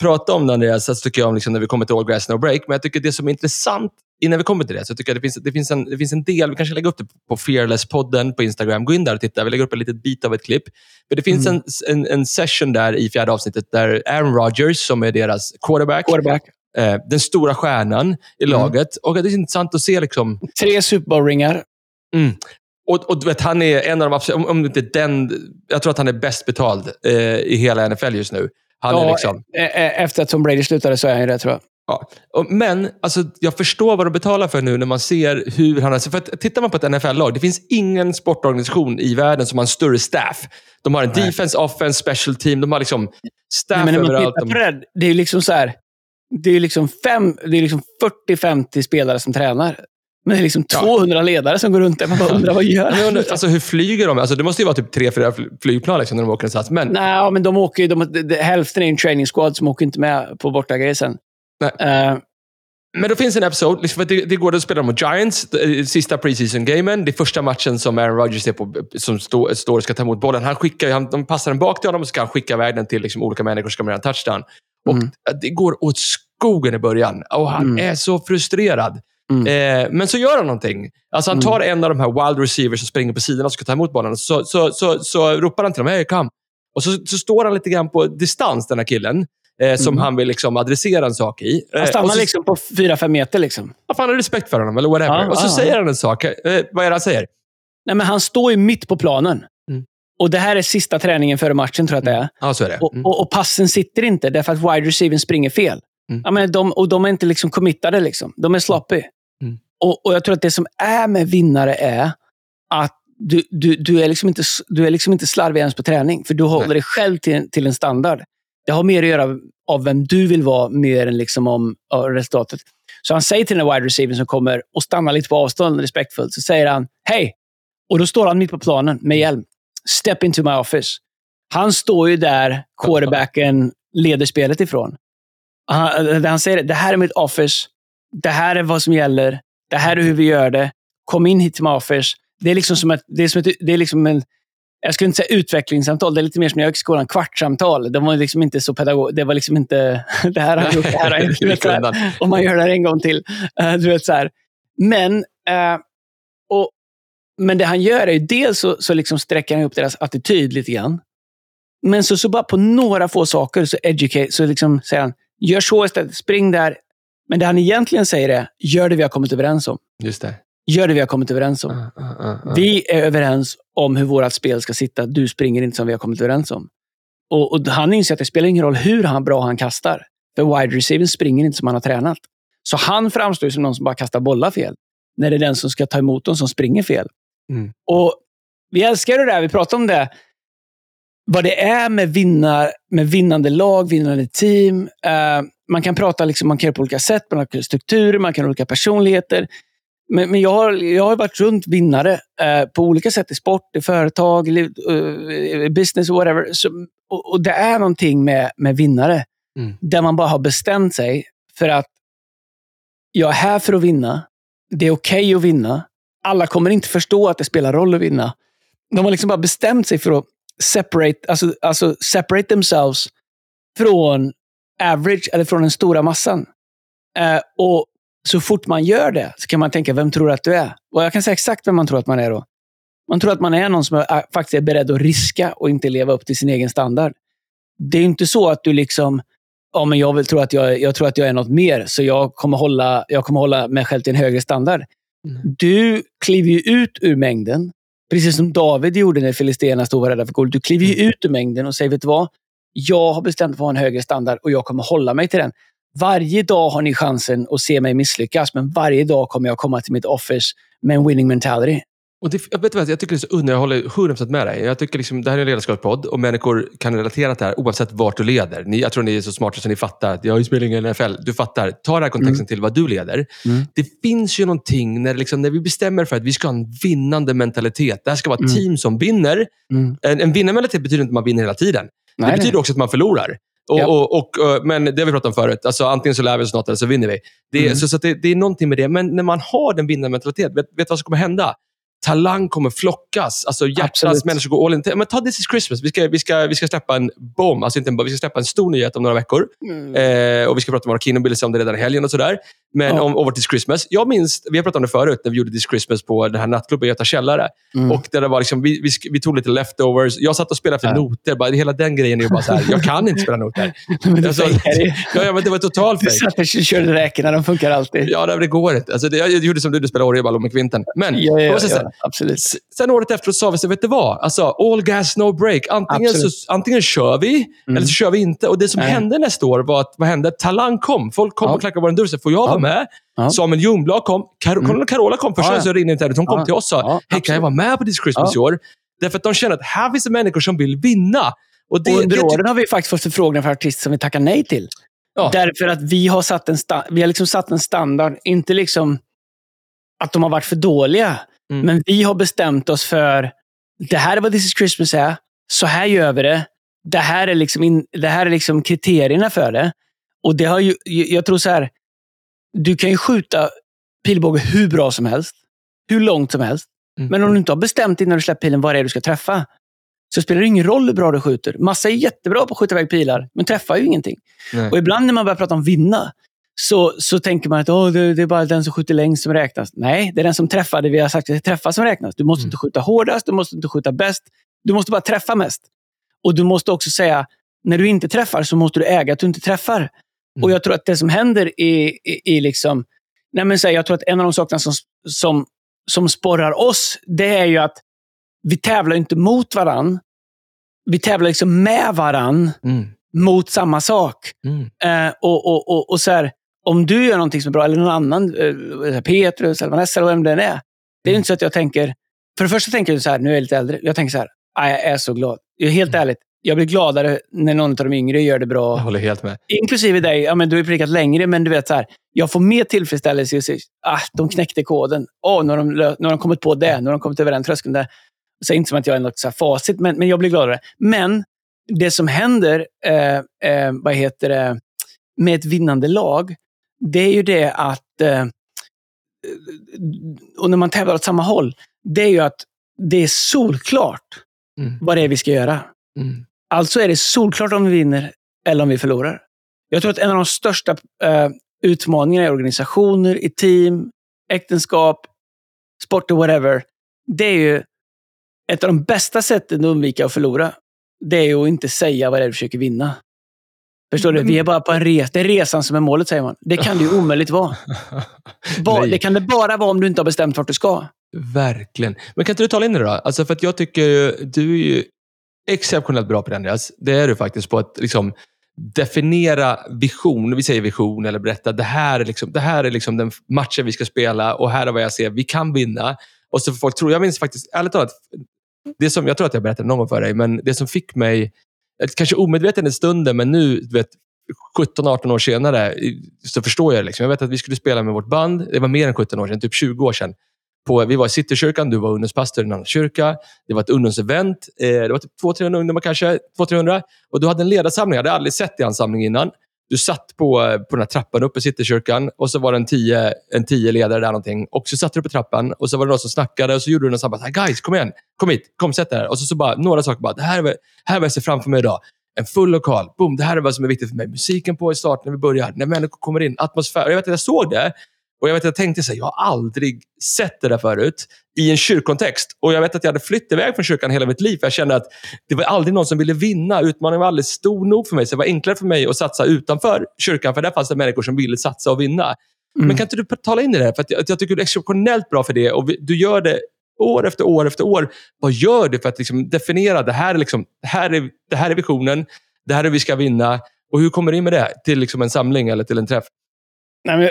prata om, Andreas, alltså, tycker jag, om liksom, när vi kommer till all grass, no break. Men jag tycker det som är intressant innan vi kommer till det, så tycker jag det finns, det finns, en, det finns en del, vi kanske lägger upp det på Fearless-podden på Instagram. Gå in där och titta. Vi lägger upp en liten bit av ett klipp. För det finns Mm. en, en, en session där i fjärde avsnittet där Aaron Rodgers, som är deras quarterback, quarterback. eh, den stora stjärnan i Mm. laget. Och det är intressant att se liksom, Tre Super Bowl-ringar. Mm. Och, och du vet, han är en av de absolut, om, om inte den, jag tror att han är bäst betald eh, i hela NFL just nu. Han är Ja, liksom, e- e- Efter att Tom Brady slutade så är han ju det, tror jag. Ja. men alltså, jag förstår vad de betalar för nu när man ser hur han har... För att, tittar man på ett NFL-lag, det finns ingen sportorganisation i världen som har en större staff. De har en Nej. defense, offense, special team. De har liksom staff Nej, men när man överallt. tittar på det, det är liksom så här. Det är liksom, fem, det är liksom 40-50 spelare som tränar. Men det är liksom Ja. 200 ledare som går runt där. Man bara undrar, vad gör de? undrar, alltså, hur flyger de? Alltså, det måste ju vara typ tre, fyra fly- flygplan liksom, när de åker någonstans. Men Nej, men de åker ju, de, de, hälften är en training squad som åker inte med på bortagrejen. Nej. Eh, Men då finns en episod, liksom, det, det går att spela mot Giants, eh, sista preseason-gamen. Det är första matchen som Aaron Rodgers är på, som stå, står och ska ta emot bollen. Han skickar, han, de passar den bak till honom och så ska han skicka iväg den till liksom, olika människor som ska göra en touchdown. Och Mm. Det går åt skogen i början och han Mm. är så frustrerad. Mm. Eh, men så gör han någonting. Alltså han tar en av de här wild receivers som springer på sidan och ska ta emot bollen. Så, så, så, så ropar han till dem, hej kom. Och så, så står han lite grann på distans, den här killen. Eh, som Mm. han vill liksom adressera en sak i. Eh, han och stannar så- liksom på 4-5 meter. Liksom. Ja, fan, har respekt för honom, eller whatever. Ja, och så ja, säger han en sak. Eh, vad är det han säger? Nej, men han står ju mitt på planen. Mm. Och Det här är sista träningen före matchen, tror jag att det är. Ja, så är det. Och, Mm. och, och passen sitter inte därför att wide receivern springer fel. Mm. Ja, men de, och de är inte liksom committade. Liksom. De är sloppy. Mm. Och, och Jag tror att det som är med vinnare är att du, du, du, är, liksom inte, du är liksom inte slarvig ens på träning. För du håller dig själv till, till en standard. Det har mer att göra av vem du vill vara, mer än liksom om ja, resultatet. Så han säger till den wide receiver som kommer och stannar lite på avstånd respektfullt. Så säger han hej. Och då står han mitt på planen med hjälm. Step into my office. Han står ju där quarterbacken leder spelet ifrån. Han, eh, han säger det här är mitt office. Det här är vad som gäller. Det här är hur vi gör det. Kom in hit till my office. Det är liksom som ett, det är som ett, det är liksom en, jag skulle inte säga utvecklingssamtal. Det är lite mer som när jag gick i skolan, kvartssamtal. De var liksom inte så pedagog. Det var liksom inte, det här har jag gjort, det här har jag gjort. Här. Om man gör det här en gång till. Eh, du vet, så här. Men, eh, och, men det han gör är ju dels så, så liksom sträcker han upp deras attityd lite grann. Men så, så bara på några få saker så educate, så liksom säger han, gör så istället, spring där. Men det han egentligen säger är, gör det vi har kommit överens om. Just det. Gör det vi har kommit överens om. Ah, ah, ah. Vi är överens om hur vårt spel ska sitta. Du springer inte som vi har kommit överens om. Och, och han inser att det spelar ingen roll hur han bra han kastar. För wide receiver springer inte som han har tränat. Så han framstår som någon som bara kastar bollar fel. När det är den som ska ta emot dem som springer fel. Mm. Och Vi älskar det där. Vi pratar om det. Vad det är med, vinnar, med vinnande lag, vinnande team. Eh, man kan prata liksom, man kan göra på olika sätt. Man kan ha strukturer, man kan ha olika personligheter. Men, men jag, har, jag har varit runt vinnare eh, på olika sätt i sport, i företag, liv- i business, whatever. Så, och, och det är någonting med, med vinnare. Mm. Där man bara har bestämt sig för att jag är här för att vinna. Det är okej att vinna. Alla kommer inte förstå att det spelar roll att vinna. De har liksom bara bestämt sig för att separate, alltså, alltså separate themselves från average, eller från den stora massan. Eh, och så fort man gör det så kan man tänka, vem tror du att du är? Och jag kan säga exakt vem man tror att man är då. Man tror att man är någon som är, faktiskt är beredd att riska och inte leva upp till sin egen standard. Det är inte så att du liksom, ja men jag vill tro att jag, jag tror att jag är något mer, så jag kommer hålla, jag kommer hålla mig själv till en högre standard. Mm. Du kliver ju ut ur mängden, precis som David gjorde när Filisterna stod och var rädda för guld. Du kliver ju ut ur mängden och säger, vet du vad? Jag har bestämt mig för att ha en högre standard och jag kommer hålla mig till den. Varje dag har ni chansen att se mig misslyckas, men varje dag kommer jag komma till mitt office med en winning mentality. Och det, jag, vet vad, jag tycker det är så under, jag håller 100% med dig. Jag tycker liksom, det här är en ledarskapspodd och människor kan relatera till det här oavsett vart du leder. Ni, jag tror ni är så smarta så ni fattar att jag spelar ingen NFL. Du fattar. Ta den här kontexten till vad du leder. Mm. Det finns ju någonting när, liksom, när vi bestämmer för att vi ska ha en vinnande mentalitet. Det här ska vara ett Mm. team som vinner. Mm. En, en vinnarmentalitet betyder inte att man vinner hela tiden. Nej, det betyder också att man förlorar. Och, Ja. och, och, eh, men det har vi pratat om förut. Alltså, antingen så lär vi oss något eller så vinner vi. Det, Mm. så, så det, det är någonting med det. Men när man har den vinnarmentaliteten, vet du vad som kommer hända? Talang kommer flockas. Alltså hjärtans Absolut. människor går all in. Men ta This is Christmas. Vi ska, vi ska, vi ska släppa en bomb. Alltså inte en bomb. Vi ska släppa en stor nyhet om några veckor. Mm. Eh, och Vi ska prata om våra Kingdom om det redan i helgen och sådär. Men Ja. om Over This Christmas. Jag minns, vi har pratat om det förut, när vi gjorde This Christmas på den här nattklubben i Göta källare. Mm. Och där det var liksom, vi, vi, vi tog lite leftovers. Jag satt och spelade efter Ja. noter. Bara, hela den grejen är bara så här, jag kan inte spela noter. Du Alltså, ja, ja, men det var total Du fake. satt och körde räkorna, de funkar alltid. Ja, det går inte. Alltså, det, jag gjorde som du, du spelade orgelball med kvinten. Men, Ja, ja, och ja, absolut. sen året efter sa vi, så, vet du vad? Alltså, all gas, no break. Antingen, så, antingen kör vi, Mm. eller så kör vi inte. Och Det som Nej. hände nästa år var att, vad hände? Talang kom. Folk kom Ja. och knackade på vår dörr och sa, får jag Ja. vara med? Ja. Samuel Ljungblad kom. Kar- Mm. Carola kom först, Ja, ja. så ringde inte Hon kom Ja. till oss och sa, Ja, hej, kan jag vara med på This Christmas i år? Därför att de känner att här finns det människor som vill vinna. Och det, och under det, åren har vi faktiskt fått förfrågningar från artister som vi tackar nej till. Ja. Därför att vi har satt en, sta- vi har liksom satt en standard. Inte liksom... att de har varit för dåliga. Mm. Men vi har bestämt oss för, det här är vad This is Christmas är. Så här gör vi det. Det här är liksom, in, det här är liksom kriterierna för det. Och det har ju, jag tror så här, du kan ju skjuta pilbåge hur bra som helst. Hur långt som helst. Mm. Men om du inte har bestämt innan du släpper pilen vad det är du ska träffa, så spelar det ingen roll hur bra du skjuter. Massa är jättebra på att skjuta iväg pilar, men träffar ju ingenting. Nej. Och ibland när man börjar prata om vinna, så, så tänker man att Åh, det, det är bara den som skjuter längst som räknas. Nej, det är den som träffar det vi har sagt att det är träffa som räknas. Du måste Mm. inte skjuta hårdast, du måste inte skjuta bäst. Du måste bara träffa mest. Och du måste också säga, när du inte träffar så måste du äga att du inte träffar. Mm. Och jag tror att det som händer i, i, i liksom... Nej men så här, jag tror att en av de sakerna som, som, som sporrar oss, det är ju att vi tävlar inte mot varann. Vi tävlar liksom med varann Mm. mot samma sak. Mm. Eh, och, och, och, och så här, om du gör någonting som är bra, eller någon annan, eh, Petrus, eller Vanessa, eller vem det än är. Det är Mm. inte så att jag tänker... För det första tänker jag så här, nu är jag lite äldre. Jag tänker så här, "Ah, jag är så glad. Jag är helt Mm. ärligt, jag blir gladare när någon av de yngre gör det bra. Jag håller helt med. Inklusive dig, ja, men du har ju predikat längre, men du vet så här, jag får mer tillfredsställelse i att se, ah, de knäckte koden. Åh, nu, har de, nu har de kommit på det, nu har de kommit över den tröskeln där. Så inte som att jag är något så här facit, men, men jag blir gladare. Men det som händer, eh, eh, vad heter det, med ett vinnande lag, det är ju det att, eh, och när man tävlar åt samma håll, det är ju att det är solklart Mm. vad det är vi ska göra. Mm. Alltså är det solklart om vi vinner eller om vi förlorar. Jag tror att en av de största eh, utmaningarna i organisationer, i team, äktenskap, sport och whatever, det är ju ett av de bästa sätten att undvika att förlora. Det är ju att inte säga vad det är du försöker vinna. Förstår du? Vi är bara på en resa. Det är resan som är målet, säger man. Det kan det ju omöjligt vara. Ba- Nej. det kan det bara vara om du inte har bestämt vart du ska. Verkligen. Men kan inte du tala in det då? Alltså för att jag tycker du är ju exceptionellt bra på det Andreas. Det är du faktiskt på att liksom definiera vision. Vi säger vision eller berätta, det här är, liksom, det här är liksom den matchen vi ska spela och här är vad jag ser. Vi kan vinna. Och så folk tror, jag minns faktiskt, ärligt talat, det som, jag tror att jag berättade någon gång för dig, men det som fick mig, kanske omedveten i stunden, men nu, vet, 17-18 år senare, så förstår jag det. Liksom. Jag vet att vi skulle spela med vårt band, det var mer än 17 år sedan, typ 20 år sedan. På, vi var i Citykyrkan, du var ungdomspastor i en annan kyrka. Det var ett ungdomsevent. Eh, det var typ 200-300 ungdomar kanske. 200-300. Och du hade en ledarsamling. Jag hade aldrig sett i en samling innan. Du satt på, på den här trappan uppe i Citykyrkan och så var det en tio, en tio ledare där någonting. Och så satt du på trappan och så var det någon som snackade och så gjorde du något sånt. Här, Guys, kom igen. Kom hit. Kom, sätt dig här. Och så, så bara, några saker bara. Det här är, vad- här är vad jag ser framför mig idag. En full lokal. Boom, det här är vad som är viktigt för mig. Musiken på i start när vi börjar. När människor kommer in. Atmosfär. Och Jag vet att jag såg det. Och jag vet att jag tänkte så här, jag har aldrig sett det där förut i en kyrkontext. Och jag vet att jag hade flytt iväg från kyrkan hela mitt liv. För jag kände att det var aldrig någon som ville vinna. Utmaningen var aldrig stor nog för mig. Så det var enklare för mig att satsa utanför kyrkan. För där fanns det människor som ville satsa och vinna. Mm. Men kan inte du tala in i det här? För jag, jag tycker du är exceptionellt bra för det. Och vi, du gör det år efter år efter år. Vad gör du för att liksom definiera, det här, är liksom, det, här är, det här är visionen, det här är vi ska vinna. Och hur kommer du in med det till liksom en samling eller till en träff? Nej, men,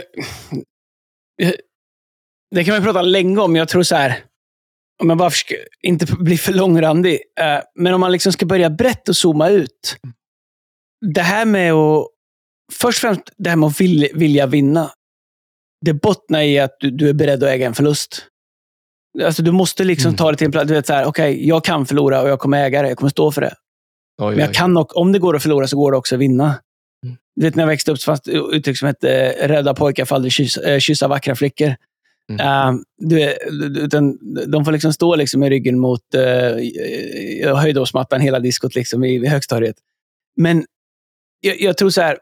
det kan man prata länge om. Jag tror så här, om jag bara försöker inte bli för långrandig, eh, men om man liksom ska börja brett och zooma ut. Det här med att, först och främst det här med att vilja, vinna. Det bottnar i att du, du är beredd att äga en förlust. Alltså, du måste liksom Mm. ta det till en plats. Du vet, så här, okej, jag kan förlora och jag kommer äga det. Jag kommer stå för det. Oj, Men jag kan och, om det går att förlora så går det också att vinna. Mm. Du vet, när jag växte upp så fanns det uttryck som hette eh, rädda pojkar får aldrig kyssa, eh, kyssa vackra flickor. Mm. Eh, du, utan, de får liksom stå liksom i ryggen mot uh, höjdhoppsmattan hela diskot liksom i, i högstadiet. Men jag, jag tror så här,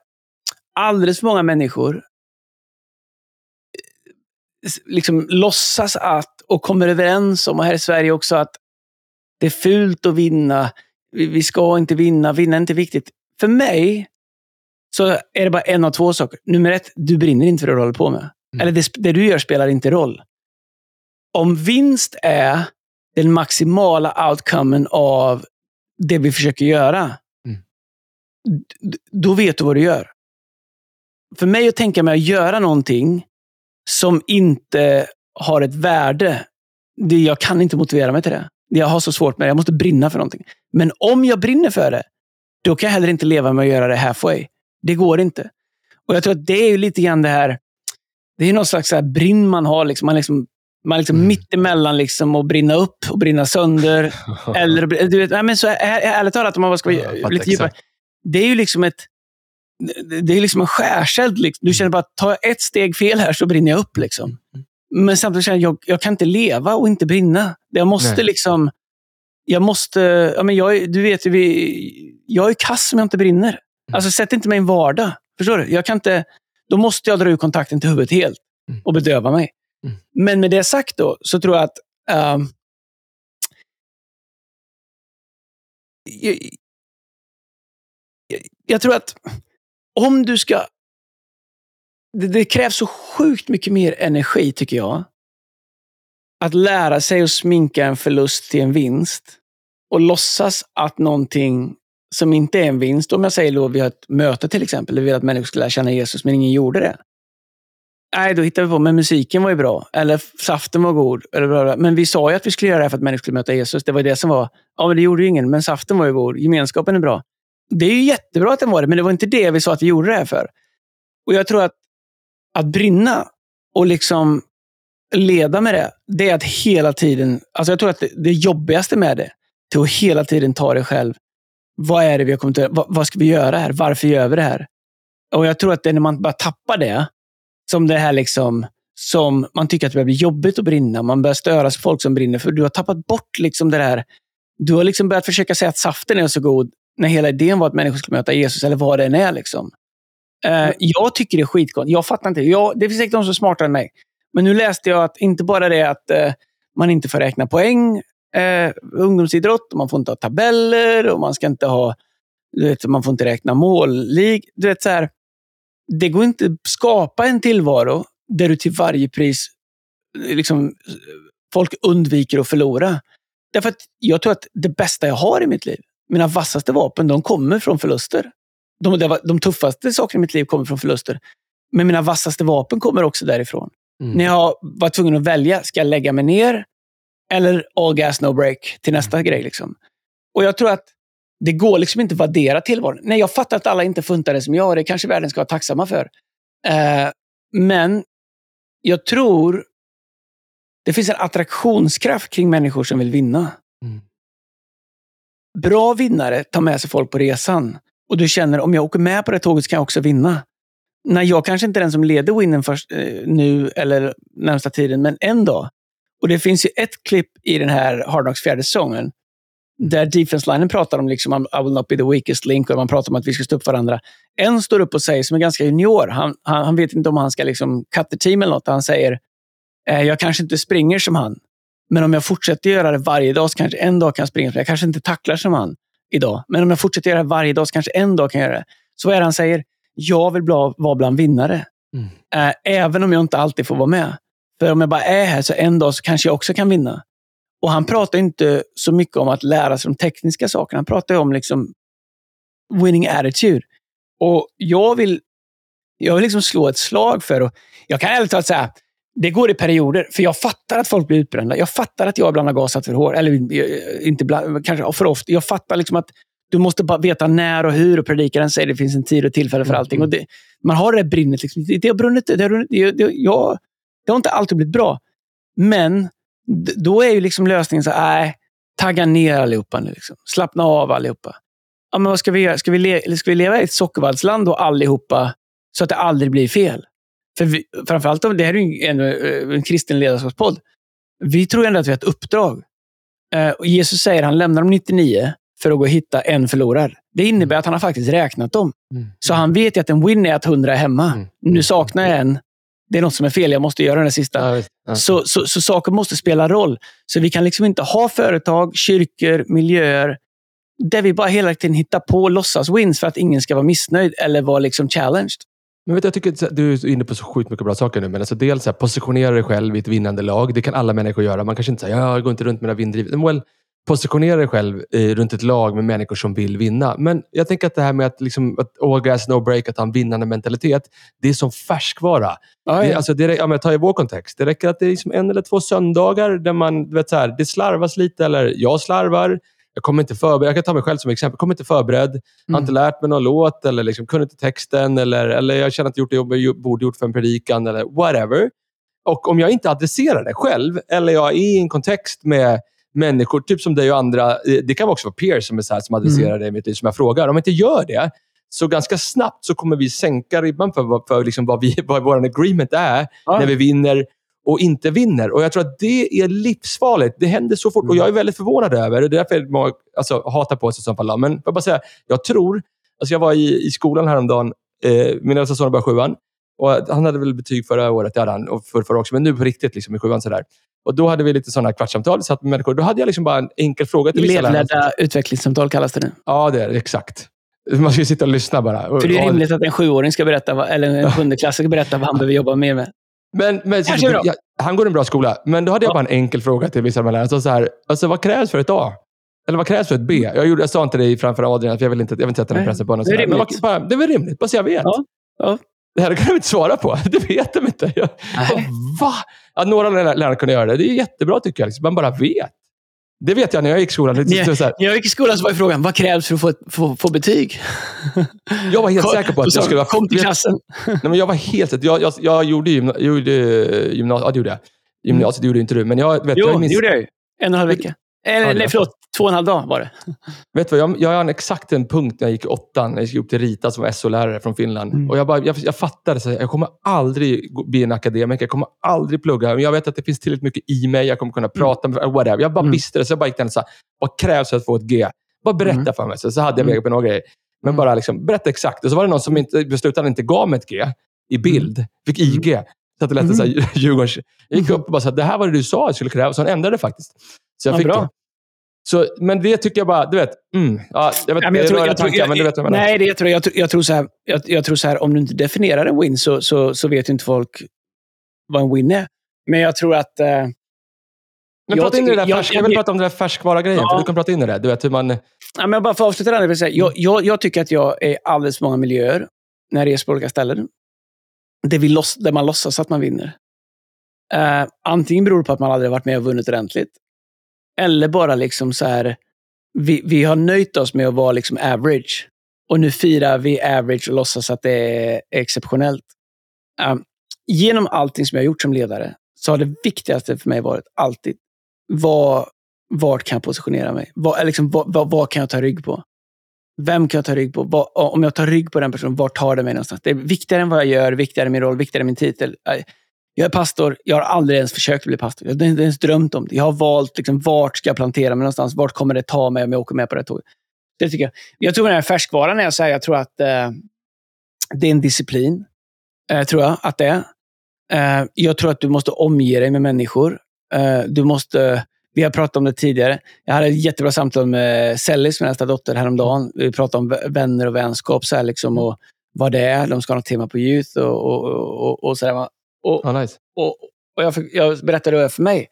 alldeles för många människor liksom låtsas att, och kommer överens om, och här i Sverige också, att det är fult att vinna. Vi, vi ska inte vinna. Vinna är inte viktigt. För mig så är det bara en av två saker. Nummer ett, du brinner inte för det du håller på med. Mm. Eller det, det du gör spelar inte roll. Om vinst är den maximala outcomen av det vi försöker göra, Mm. då vet du vad du gör. För mig att tänka mig att göra någonting som inte har ett värde, det, jag kan inte motivera mig till det. Jag har så svårt med det. Jag måste brinna för någonting. Men om jag brinner för det, då kan jag heller inte leva med att göra det halfway. Det går inte. Och jag tror att det är ju lite grann det här, det är någon slags så brinn man har. Liksom. Man liksom Man är liksom Mm. mitt emellan liksom att brinna upp och brinna sönder. Eller, du vet, nej, men så, är- ärligt talat, om man ska Ja, vara fattar lite djupare. Det är ju liksom ett det- är liksom en skärseld. Liksom. Du känner bara att tar jag ett steg fel här så brinner jag upp. Liksom. Men samtidigt känner jag att jag, kan inte leva och inte brinna. Jag måste Nej. liksom... Jag måste... Ja, men jag, är- du vet vi, jag är kass om jag inte brinner. Alltså, sätt inte mig i en vardag. Förstår du? Jag kan inte, då måste jag dra ur kontakten till huvudet helt Mm. och bedöva mig. Mm. Men med det sagt då, så tror jag att... jag, jag, jag tror att om du ska... Det, det krävs så sjukt mycket mer energi, tycker jag. Att lära sig att sminka en förlust till en vinst och låtsas att någonting som inte är en vinst, om jag säger då vi har ett möte till exempel, där vi vill att människor ska lära känna Jesus, men ingen gjorde det. Nej, då hittar vi på, men musiken var ju bra. Eller saften var god. Eller bla bla. Men vi sa ju att vi skulle göra det här för att människor skulle möta Jesus. Det var det som var, ja men det gjorde ju ingen, men saften var ju god. Gemenskapen är bra. Det är ju jättebra att den var det, men det var inte det vi sa att vi gjorde det här för. Och jag tror att, att brinna och liksom leda med det, det är att hela tiden, alltså jag tror att det, det jobbigaste med det, till att hela tiden ta det själv. Vad är det vi har kommit till? Vad, vad ska vi göra här? Varför gör vi det här? Och jag tror att det är när man bara tappar det, som det här liksom, som man tycker att det börjar bli jobbigt att brinna. Man börjar störas på folk som brinner, för du har tappat bort liksom det där. Du har liksom börjat försöka säga att saften är så god, när hela idén var att människor skulle möta Jesus, eller vad det än är. Liksom. Eh, jag tycker det är skitkonstigt. Jag fattar inte. Jag, det finns säkert de som är smartare än mig. Men nu läste jag att inte bara det att eh, man inte får räkna poäng, eh, ungdomsidrott, och man får inte ha tabeller och man ska inte ha, du vet, man får inte räkna mållig. Du vet, så här, det går inte att skapa en tillvaro där du till varje pris liksom, folk undviker att förlora. Därför att jag tror att det bästa jag har i mitt liv, mina vassaste vapen, de kommer från förluster. De, de, de tuffaste sakerna i mitt liv kommer från förluster. Men mina vassaste vapen kommer också därifrån. Mm. När jag var tvungen att välja, ska jag lägga mig ner eller all gas no break till nästa grej? Liksom. Och jag tror att det går liksom inte att värdera tillvaron. Nej, jag fattar att alla inte funtar det som jag, och det kanske världen ska vara tacksamma för. Eh, men jag tror det finns en attraktionskraft kring människor som vill vinna. Mm. Bra vinnare tar med sig folk på resan. Och du känner, om jag åker med på det tåget så kan jag också vinna. Nej, jag kanske inte är den som leder winnen först, eh, nu eller närmsta tiden, men en dag. Och det finns ju ett klipp i den här Hard Knocks fjärde säsongen där defense-linen pratar om liksom, I will not be the weakest link och man pratar om att vi ska stå upp varandra. En står upp och säger, som är ganska junior, han, han, han vet inte om han ska liksom cut the team eller något. Han säger, eh, jag kanske inte springer som han, men om jag fortsätter göra det varje dag så kanske en dag kan jag springa. som Jag kanske inte tacklar som han idag, men om jag fortsätter göra det varje dag så kanske en dag kan jag göra det. Så vad är det han säger? Jag vill bla, vara bland vinnare. Mm. Eh, även om jag inte alltid får vara med. För om jag bara är här så en dag så kanske jag också kan vinna. Och han pratar inte så mycket om att lära sig de tekniska sakerna. Han pratar ju om liksom winning attitude. Och jag vill, jag vill liksom slå ett slag för, och jag kan ärligt talat säga, det går i perioder. För jag fattar att folk blir utbrända. Jag fattar att jag ibland har gasat för hårt. Eller eh, inte ibland, kanske för ofta. Jag fattar liksom att du måste bara veta när och hur. Och predikaren säger att det finns en tid och tillfälle för Mm, allting. Och det, man har det brinnet. Liksom. Det, har brunnit. Det, har, det, det, jag, det har inte alltid blivit bra. Men då är ju liksom lösningen så här, nej, tagga ner allihopa nu. Liksom. Slappna av allihopa. Ja, men vad ska vi göra? Ska vi, ska vi leva i ett sockervaddsland då allihopa så att det aldrig blir fel? För vi, framförallt, om det här är ju en, en kristen ledarskapspodd. Vi tror ändå att vi har ett uppdrag. Eh, och Jesus säger att han lämnar de 99 för att gå och hitta en förlorad. Det innebär att han har faktiskt räknat dem. Mm. Så han vet ju att en win är att 100 är hemma. Mm. Nu saknar jag en. Det är något som är fel. Jag måste göra den sista. Ja. Ja. Så, så, så saker måste spela roll. Så vi kan liksom inte ha företag, kyrkor, miljöer där vi bara hela tiden hittar på låtsas-wins för att ingen ska vara missnöjd eller vara liksom challenged. Men vet jag tycker att du är inne på så sjukt mycket bra saker nu. Men alltså dels så här, positionera dig själv i ett vinnande lag. Det kan alla människor göra. Man kanske inte säger jag går inte runt med några vinddriv. Well, positionera dig själv eh, runt ett lag med människor som vill vinna. Men jag tänker att det här med att, liksom, att all gas, no break, att ha en vinnande mentalitet. Det är som färskvara. Ja, Det, ja. alltså, det, ja, men ta i vår kontext. Det räcker att det är liksom en eller två söndagar där man, vet, så här, det slarvas lite. Eller jag slarvar. Jag kommer inte förberedd. Jag kan ta mig själv som exempel. Jag kommer inte förberedd. Jag har inte lärt mig någon låt eller liksom kunde inte texten. Eller, eller jag känner att jag gjort det jag borde gjort för en predikan. Eller whatever. Och om jag inte adresserar det själv, eller jag är i en kontext med människor, typ som dig och andra, eh, det kan också vara peers som, är så här, som adresserar mm. det i mitt liv, som jag frågar. Om jag inte gör det, så ganska snabbt så kommer vi sänka ribban för, för liksom vad, vi, vad vår agreement är ja. när vi vinner och inte vinner. Och Jag tror att det är livsfarligt. Det händer så fort. Mm. Och Jag är väldigt förvånad över det. Det är därför många alltså, hatar på sig i så fall. Men jag bara säga, jag tror... Alltså jag var i, i skolan häromdagen. Eh, min äldsta son började sjuan. Och han hade väl betyg förra året, det hade han, och för, förra också, men nu på riktigt liksom, i sjuan. Sådär. Och Då hade vi lite sådana kvartssamtal, satt med människor. Då hade jag liksom bara en enkel fråga till vissa Ledledda utvecklingssamtal kallas det nu. Ja, det är det. Exakt. Man ska ju sitta och lyssna bara. För det är rimligt att en sjuåring ska berätta, eller en sjundeklassare ska berätta vad han behöver jobba mer med. Men, men så, jag, han går i en bra skola, men då hade jag ja. bara en enkel fråga till vissa av lärarna. Så här, alltså, vad krävs för ett A? Eller vad krävs för ett B? Jag, gjorde, jag sa inte det framför Adrian, för jag vill inte, jag vill inte sätta den pressen på honom. Det är rimligt. Men, bara, det är väl rimligt, bara så jag vet. Ja. Ja. Det här kan de inte svara på. Det vet de inte. Jag, va? Ja, några lärare kunde göra det. Det är jättebra tycker jag. Liksom. Man bara vet. Det vet jag när jag gick i skolan. När, när jag gick i skolan så var frågan, vad krävs för att få, få, få betyg? Jag var helt kom, säker på att jag skulle vara... Kom till klassen. Nej, men jag var helt jag, jag, jag gjorde, gymna, gjorde gymnasiet. Ja, det gjorde jag. Gymnasiet mm. gjorde inte du, men jag... Vet, jo, jag minns, det gjorde jag ju. En och en halv vecka. Eller, nej, förlåt. Två och en halv dag var det. Vet du vad, jag, jag har en exakt en punkt när jag gick i åttan, när jag gick upp till Rita som var SO-lärare från Finland. Mm. Och jag, bara, jag, jag fattade att jag kommer aldrig bli en akademiker. Jag kommer aldrig plugga. Men jag vet att det finns tillräckligt mycket i mig. Jag kommer kunna mm. prata med whatever. Jag bara mm. visste det. Så jag bara gick den och sa, vad krävs för att få ett G? Bara berätta mm. för mig. Så, så hade jag vägt på några grejer. Men mm. bara liksom, berätta exakt. Och så var det någon som inte, beslutade inte gav mig ett G i bild. Mm. Fick IG. Så att det lät mm. Djurgårdens... Jag gick upp och bara sa, det här var det du sa jag skulle kräva. Så han ändrade faktiskt. Så jag ja, fick bra. det. Så, men det tycker jag bara, du vet. Mm, ja, jag vet, ja, jag tror, jag tankar, jag, men du vet vad jag Nej, det, jag, tror, jag, jag, tror så här, jag, jag, tror så här, om du inte definierar en win så, så, så vet inte folk vad en win är. Men jag tror att... Eh, men prata in i det där färsk, jag, vill prata om det där färskvara-grejen, ja. för du kan prata in i det. Du vet hur man... Ja, men bara för att avsluta det, vill säga, jag, jag, jag tycker att jag är alldeles många miljöer, när jag reser på olika ställen, där, vi loss, där man låtsas att man vinner. Uh, antingen beror det på att man aldrig varit med och vunnit ordentligt. Eller bara liksom så här, vi, vi har nöjt oss med att vara liksom average. Och nu firar vi average och låtsas att det är exceptionellt. Um, genom allting som jag har gjort som ledare så har det viktigaste för mig varit alltid, var, vart kan jag positionera mig? Vad, liksom, vad, vad, vad, kan jag ta rygg på? Vem kan jag ta rygg på? Vad, om jag tar rygg på den personen, vart tar det mig någonstans? Det är viktigare än vad jag gör, viktigare än min roll, viktigare än min titel. Äh, jag är pastor, jag har aldrig ens försökt bli pastor. Jag har inte ens drömt om det. Jag har valt liksom, vart ska jag plantera mig någonstans? Vart kommer det ta mig om jag åker med på det tåget? Det tycker jag. Jag tror den här färskvaran är så här, jag tror att eh, det är en disciplin. Eh, tror jag att det är. Eh, jag tror att du måste omge dig med människor. Eh, du måste, vi har pratat om det tidigare. Jag hade ett jättebra samtal med Sellis, min äldsta dotter, häromdagen. Vi pratade om vänner och vänskap så här, liksom, och vad det är. De ska ha något tema på youth och, och, och, och så där. Och, oh, nice. och, och jag, jag berättade det för mig.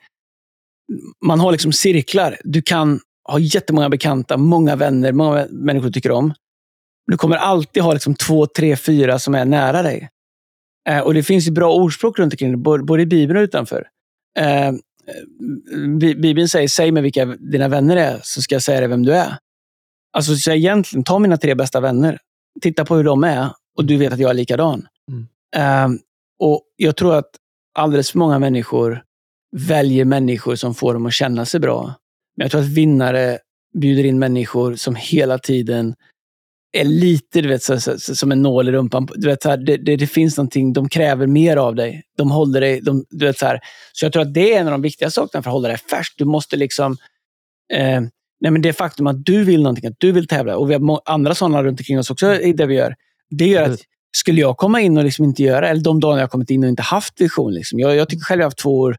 Man har liksom cirklar. Du kan ha jättemånga bekanta, många vänner, många människor du tycker om. Du kommer alltid ha liksom två, tre, fyra som är nära dig. Eh, och Det finns bra ordspråk runt omkring det, både i Bibeln och utanför. Eh, Bibeln säger, säg mig vilka dina vänner är, så ska jag säga dig vem du är. Alltså, så egentligen, ta mina tre bästa vänner. Titta på hur de är och du vet att jag är likadan. Mm. Eh, och Jag tror att alldeles för många människor väljer människor som får dem att känna sig bra. Men jag tror att vinnare bjuder in människor som hela tiden är lite du vet, så, så, som en nål i rumpan. Du vet, så här, det, det, det, finns någonting, de kräver mer av dig. De håller dig, de, du vet, så, här. så jag tror att det är en av de viktigaste sakerna för att hålla dig färsk. Du måste liksom... Eh, nej men det faktum att du vill någonting, att du vill tävla, och vi har andra sådana runt omkring oss också i det vi gör. Det gör att skulle jag komma in och liksom inte göra, eller de dagar jag kommit in och inte haft vision. Liksom. Jag, jag tycker själv att jag har haft två år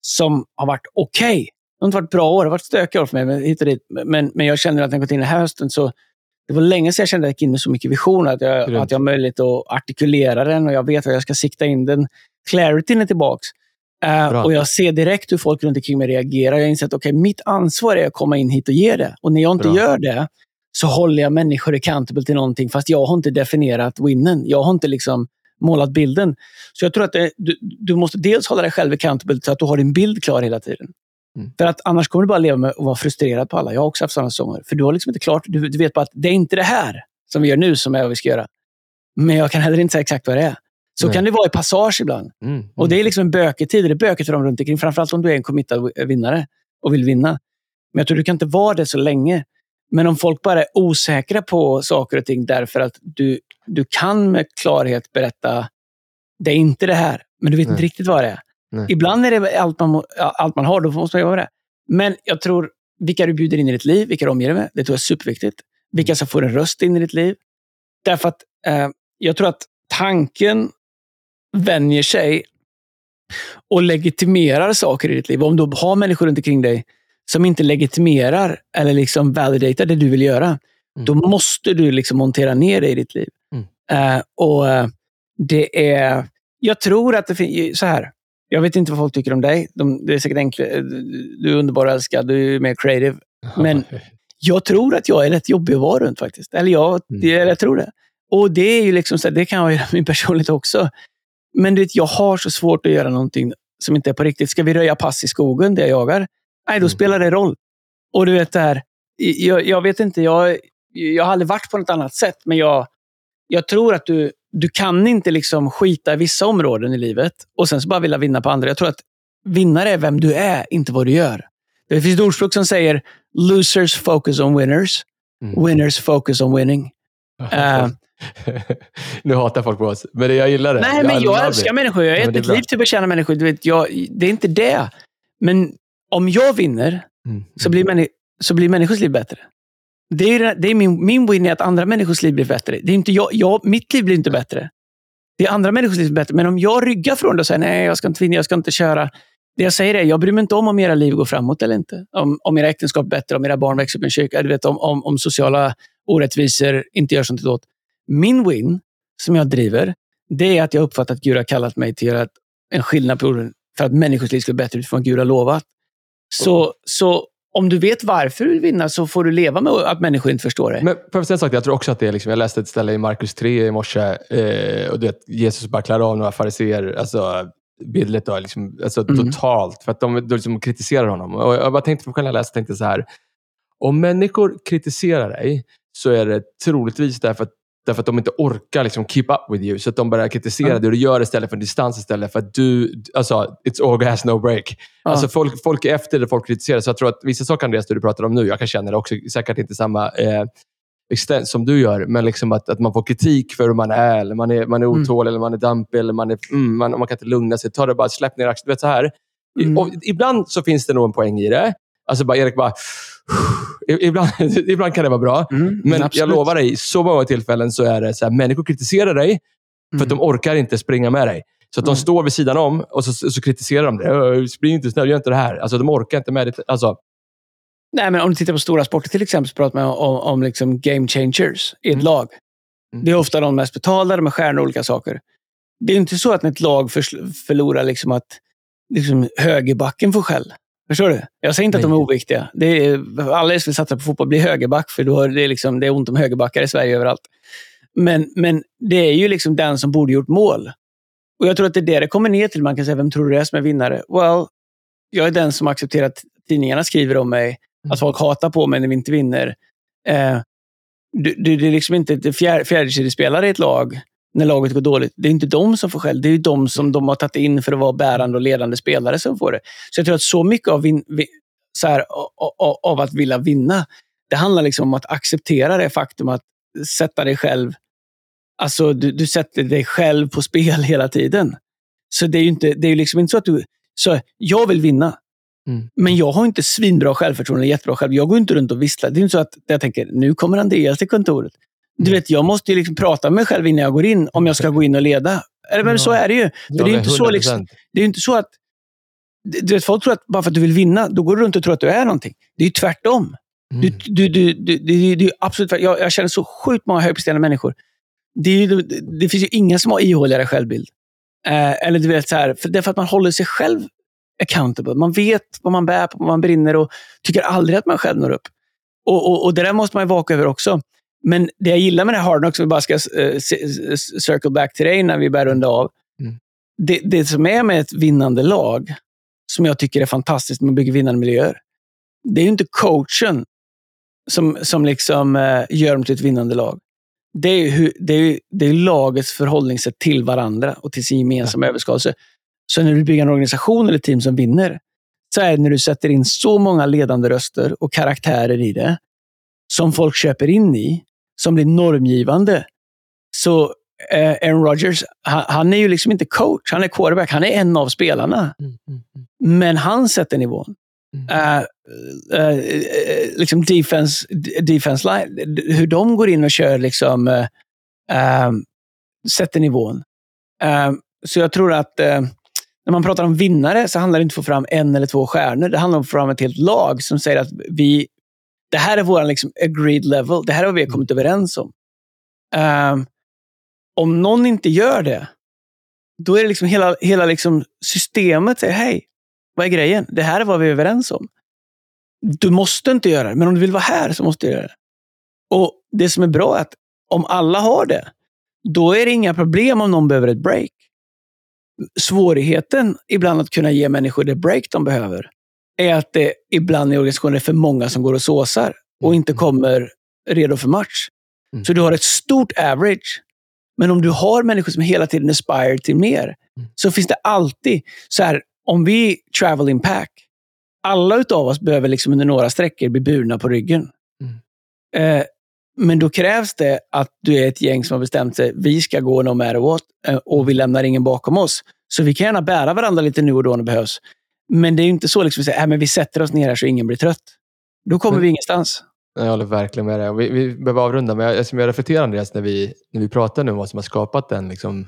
som har varit okej. Okay. Det har inte varit bra år, det har varit stökiga år för mig. Men, dit. Men, men jag känner att när jag gått in den här hösten så det var länge sedan jag kände att jag gick in med så mycket vision. Att jag, att jag har möjlighet att artikulera den och jag vet vad jag ska sikta in den. Clarityn är tillbaka. Uh, och jag ser direkt hur folk runt omkring mig reagerar. Jag insett att okay, mitt ansvar är att komma in hit och ge det. Och när jag inte Bra. gör det, så håller jag människor accountable till någonting fast jag har inte definierat winnen. Jag har inte liksom målat bilden. Så jag tror att det, du, du, måste dels hålla dig själv accountable så att du har din bild klar hela tiden. Mm. För att annars kommer du bara leva med att vara frustrerad på alla. Jag har också haft sådana säsonger. För du har liksom inte klart, du, du, vet bara att det är inte det här som vi gör nu som är vad vi ska göra. Men jag kan heller inte säga exakt vad det är. Så Nej. kan det vara i passage ibland. Mm. Och Det är liksom en bökig tid. Det är bökigt för dem runt omkring. Framförallt om du är en committad vinnare och vill vinna. Men jag tror du kan inte vara det så länge. Men om folk bara är osäkra på saker och ting därför att du, du kan med klarhet berätta det är inte det här, men du vet inte Nej. riktigt vad det är. Nej. Ibland är det allt man, allt man har, då måste man göra det. Men jag tror vilka du bjuder in i ditt liv, vilka du omger dig med, det tror jag är superviktigt. Vilka som får en röst in i ditt liv. Därför att eh, jag tror att tanken vänjer sig och legitimerar saker i ditt liv. Om du har människor runt omkring dig som inte legitimerar eller liksom validatar det du vill göra, Mm. då måste du liksom montera ner det i ditt liv. Mm. Eh, och eh, det är... Jag tror att det finns... Så här. Jag vet inte vad folk tycker om dig. De, det är säkert enkla, du är underbar och älskad, du är mer creative. Men jag tror att jag är rätt jobbig att vara runt faktiskt. Eller jag, Mm. det, jag tror det. Och det är ju liksom så här, det kan vara min personlighet också. Men du vet, jag har så svårt att göra någonting som inte är på riktigt. Ska vi röja pass i skogen där jag jagar? Nej, då Mm. spelar det roll. Och du vet det här, jag, jag vet inte, jag, jag har aldrig varit på något annat sätt, men jag, jag tror att du, du kan inte liksom skita i vissa områden i livet och sen så bara vilja vinna på andra. Jag tror att vinnare är vem du är, inte vad du gör. Det finns ett ordspråk som säger losers focus on winners, Mm. winners focus on winning. Eh. nu hatar folk på oss, men jag gillar det. Nej, men I jag älskar människor. Jag har Ja, men bra. liv till att betjäna människor. Du vet, jag, det är inte det. Men om jag vinner Mm. så blir, männi- så blir människors liv bättre. Det är, det- är min, min win är att andra människors liv blir bättre. Det är inte jag, jag, mitt liv blir inte bättre. Det är andra människors liv som blir bättre. Men om jag ryggar från det och säger nej, jag ska inte vinna, jag ska inte köra. Det jag säger är, jag bryr mig inte om om era liv går framåt eller inte. Om, om era äktenskap är bättre, om era barn växer upp i en kyrka. Du vet, om, om, om sociala orättvisor inte gör sånt åt. Min win, som jag driver, det är att jag uppfattar att Gud har kallat mig till att göra en skillnad på jorden för att människors liv ska bli bättre utifrån vad Gud har lovat. Så, så om du vet varför du vill vinna så får du leva med att människor inte förstår det. Men på sätt sagt, jag tror också att det är liksom, jag läste ett ställe i Markus 3 i morse eh, och du vet, Jesus bara klär av några fariséer, alltså bildligt då, liksom, alltså Mm. totalt, för att de, de liksom kritiserar honom. Och jag bara tänkte på själv när jag läste, tänkte så här, om människor kritiserar dig så är det troligtvis därför att Därför att de inte orkar liksom keep up with you. Så att de börjar kritisera Ja. det du gör istället för distans istället. För att du, alltså, it's all gas, no break. Ja. Alltså folk, folk är efter det folk kritiserar. Så jag tror att vissa saker, Andreas, du pratar om nu, jag kan känna det också, säkert inte samma eh, extent som du gör, men liksom att, att man får kritik för hur man är, eller man är, man är Mm. otålig, eller man är dampig, eller man, är, mm, man, man kan inte lugna sig. Ta det bara, släpp ner axeln. Du vet så här. I- Mm. Och ibland så finns det nog en poäng i det. Alltså bara, Erik bara... Ibland, ibland kan det vara bra. Mm, Men jag absolut. lovar dig, så många tillfällen så är det så här, människor kritiserar dig för att de orkar inte springa med dig. Så att de Mm. står vid sidan om och så, så kritiserar de dig. "Ö, Spring inte snabbt, gör inte det här. Alltså, de orkar inte med det. Alltså, Nej, men om du tittar på stora sporter till exempel, så pratar man om, om liksom game changers i ett Mm. lag. Mm. Det är ofta de mest betalda, de är stjärnor och olika saker. Det är inte så att när ett lag förlorar liksom att liksom högerbacken får skäll. Förstår du? Jag säger inte att de är Nej. oviktiga. Det är, alla som vill satsa på fotboll blir högerback, för då är det, liksom, det är ont om högerbackar i Sverige överallt. Men, men det är ju liksom den som borde gjort mål. Och Jag tror att det är det det kommer ner till. Man kan säga, vem tror du är som är vinnare? Well, jag är den som accepterar att tidningarna skriver om mig, Mm. att folk hatar på mig när vi inte vinner. Eh, du, du, det är liksom inte fjär, fjärdekedjespelare i ett lag när laget går dåligt. Det är inte de som får skäll. Det är ju de som de har tagit in för att vara bärande och ledande spelare som får det. Så jag tror att så mycket av, vin, vi, så här, av, att vilja vinna, det handlar liksom om att acceptera det faktum att sätta dig själv Alltså, du, du sätter dig själv på spel hela tiden. Så det är ju inte, det är liksom inte så att du... Så jag vill vinna. Mm. Men jag har inte svinbra självförtroende, jättebra själv. Jag går inte runt och visslar. Det är inte så att jag tänker, nu kommer Andreas till kontoret. Du vet, jag måste ju liksom prata med mig själv innan jag går in, om jag ska gå in och leda. Eller, men Ja. så är det ju. För det är inte så, liksom, 100%. det är inte så att... Du vet, folk tror att bara för att du vill vinna, då går du runt och tror att du är någonting. Det är ju tvärtom. Du, Mm. du, du, du, är absolut, jag, jag känner så sjukt många högpresterande människor. Det, ju, det, det finns ju inga som har ihåligare självbild. Eh, eller du vet, så här, för det är för att man håller sig själv accountable. Man vet vad man bär på, vad man brinner och tycker aldrig att man själv når upp. Och, och, och det där måste man ju vaka över också. Men det jag gillar med det här Hard Knocks, om vi bara ska c- circle back till dig när vi börjar runda av. Mm. Det, det som är med ett vinnande lag, som jag tycker är fantastiskt man bygger vinnande miljöer, det är ju inte coachen som, som liksom, eh, gör dem till ett vinnande lag. det är, hur, det, är, det är lagets förhållningssätt till varandra och till sin gemensamma överskapelse. Så när du bygger en organisation eller team som vinner, så är det när du sätter in så många ledande röster och karaktärer i det, som folk köper in i, som blir normgivande. Så eh, Aaron Rodgers, han, han, är ju liksom inte coach, han är quarterback, han är en av spelarna. Mm, mm, mm. Men han sätter nivån. Uh, uh, liksom defense, defense line, hur de går in och kör, liksom, uh, sätter nivån. så jag tror att när man pratar om vinnare så handlar det inte om att få fram en eller två stjärnor. Det handlar om att få fram ett helt lag som säger att vi, det här är vår liksom, agreed level. Det här är vad vi har kommit överens om. om någon inte gör det, då är det liksom hela, hela liksom systemet säger hej, vad är grejen? Det här är vad vi är överens om. Du måste inte göra det, men om du vill vara här så måste du göra det. Och Det som är bra är att om alla har det, då är det inga problem om någon behöver ett break. Svårigheten ibland att kunna ge människor det break de behöver är att det ibland i organisationer är för många som går och såsar och inte mm. kommer redo för match. Mm. Så du har ett stort average. Men om du har människor som hela tiden aspire till mer, mm. så finns det alltid så här, om vi travel in pack, alla utav oss behöver liksom under några sträckor bli burna på ryggen. Mm. Eh, men då krävs det att du är ett gäng som har bestämt sig, vi ska gå no matter what eh, och vi lämnar ingen bakom oss. Så vi kan gärna bära varandra lite nu och då när det behövs. Men det är inte så liksom att äh, men vi sätter oss ner här så ingen blir trött. Då kommer mm. vi ingenstans. Jag håller verkligen med dig. Vi, vi behöver avrunda, men jag, jag reflekterar Andreas, när vi, när vi pratar nu om vad som har skapat den liksom,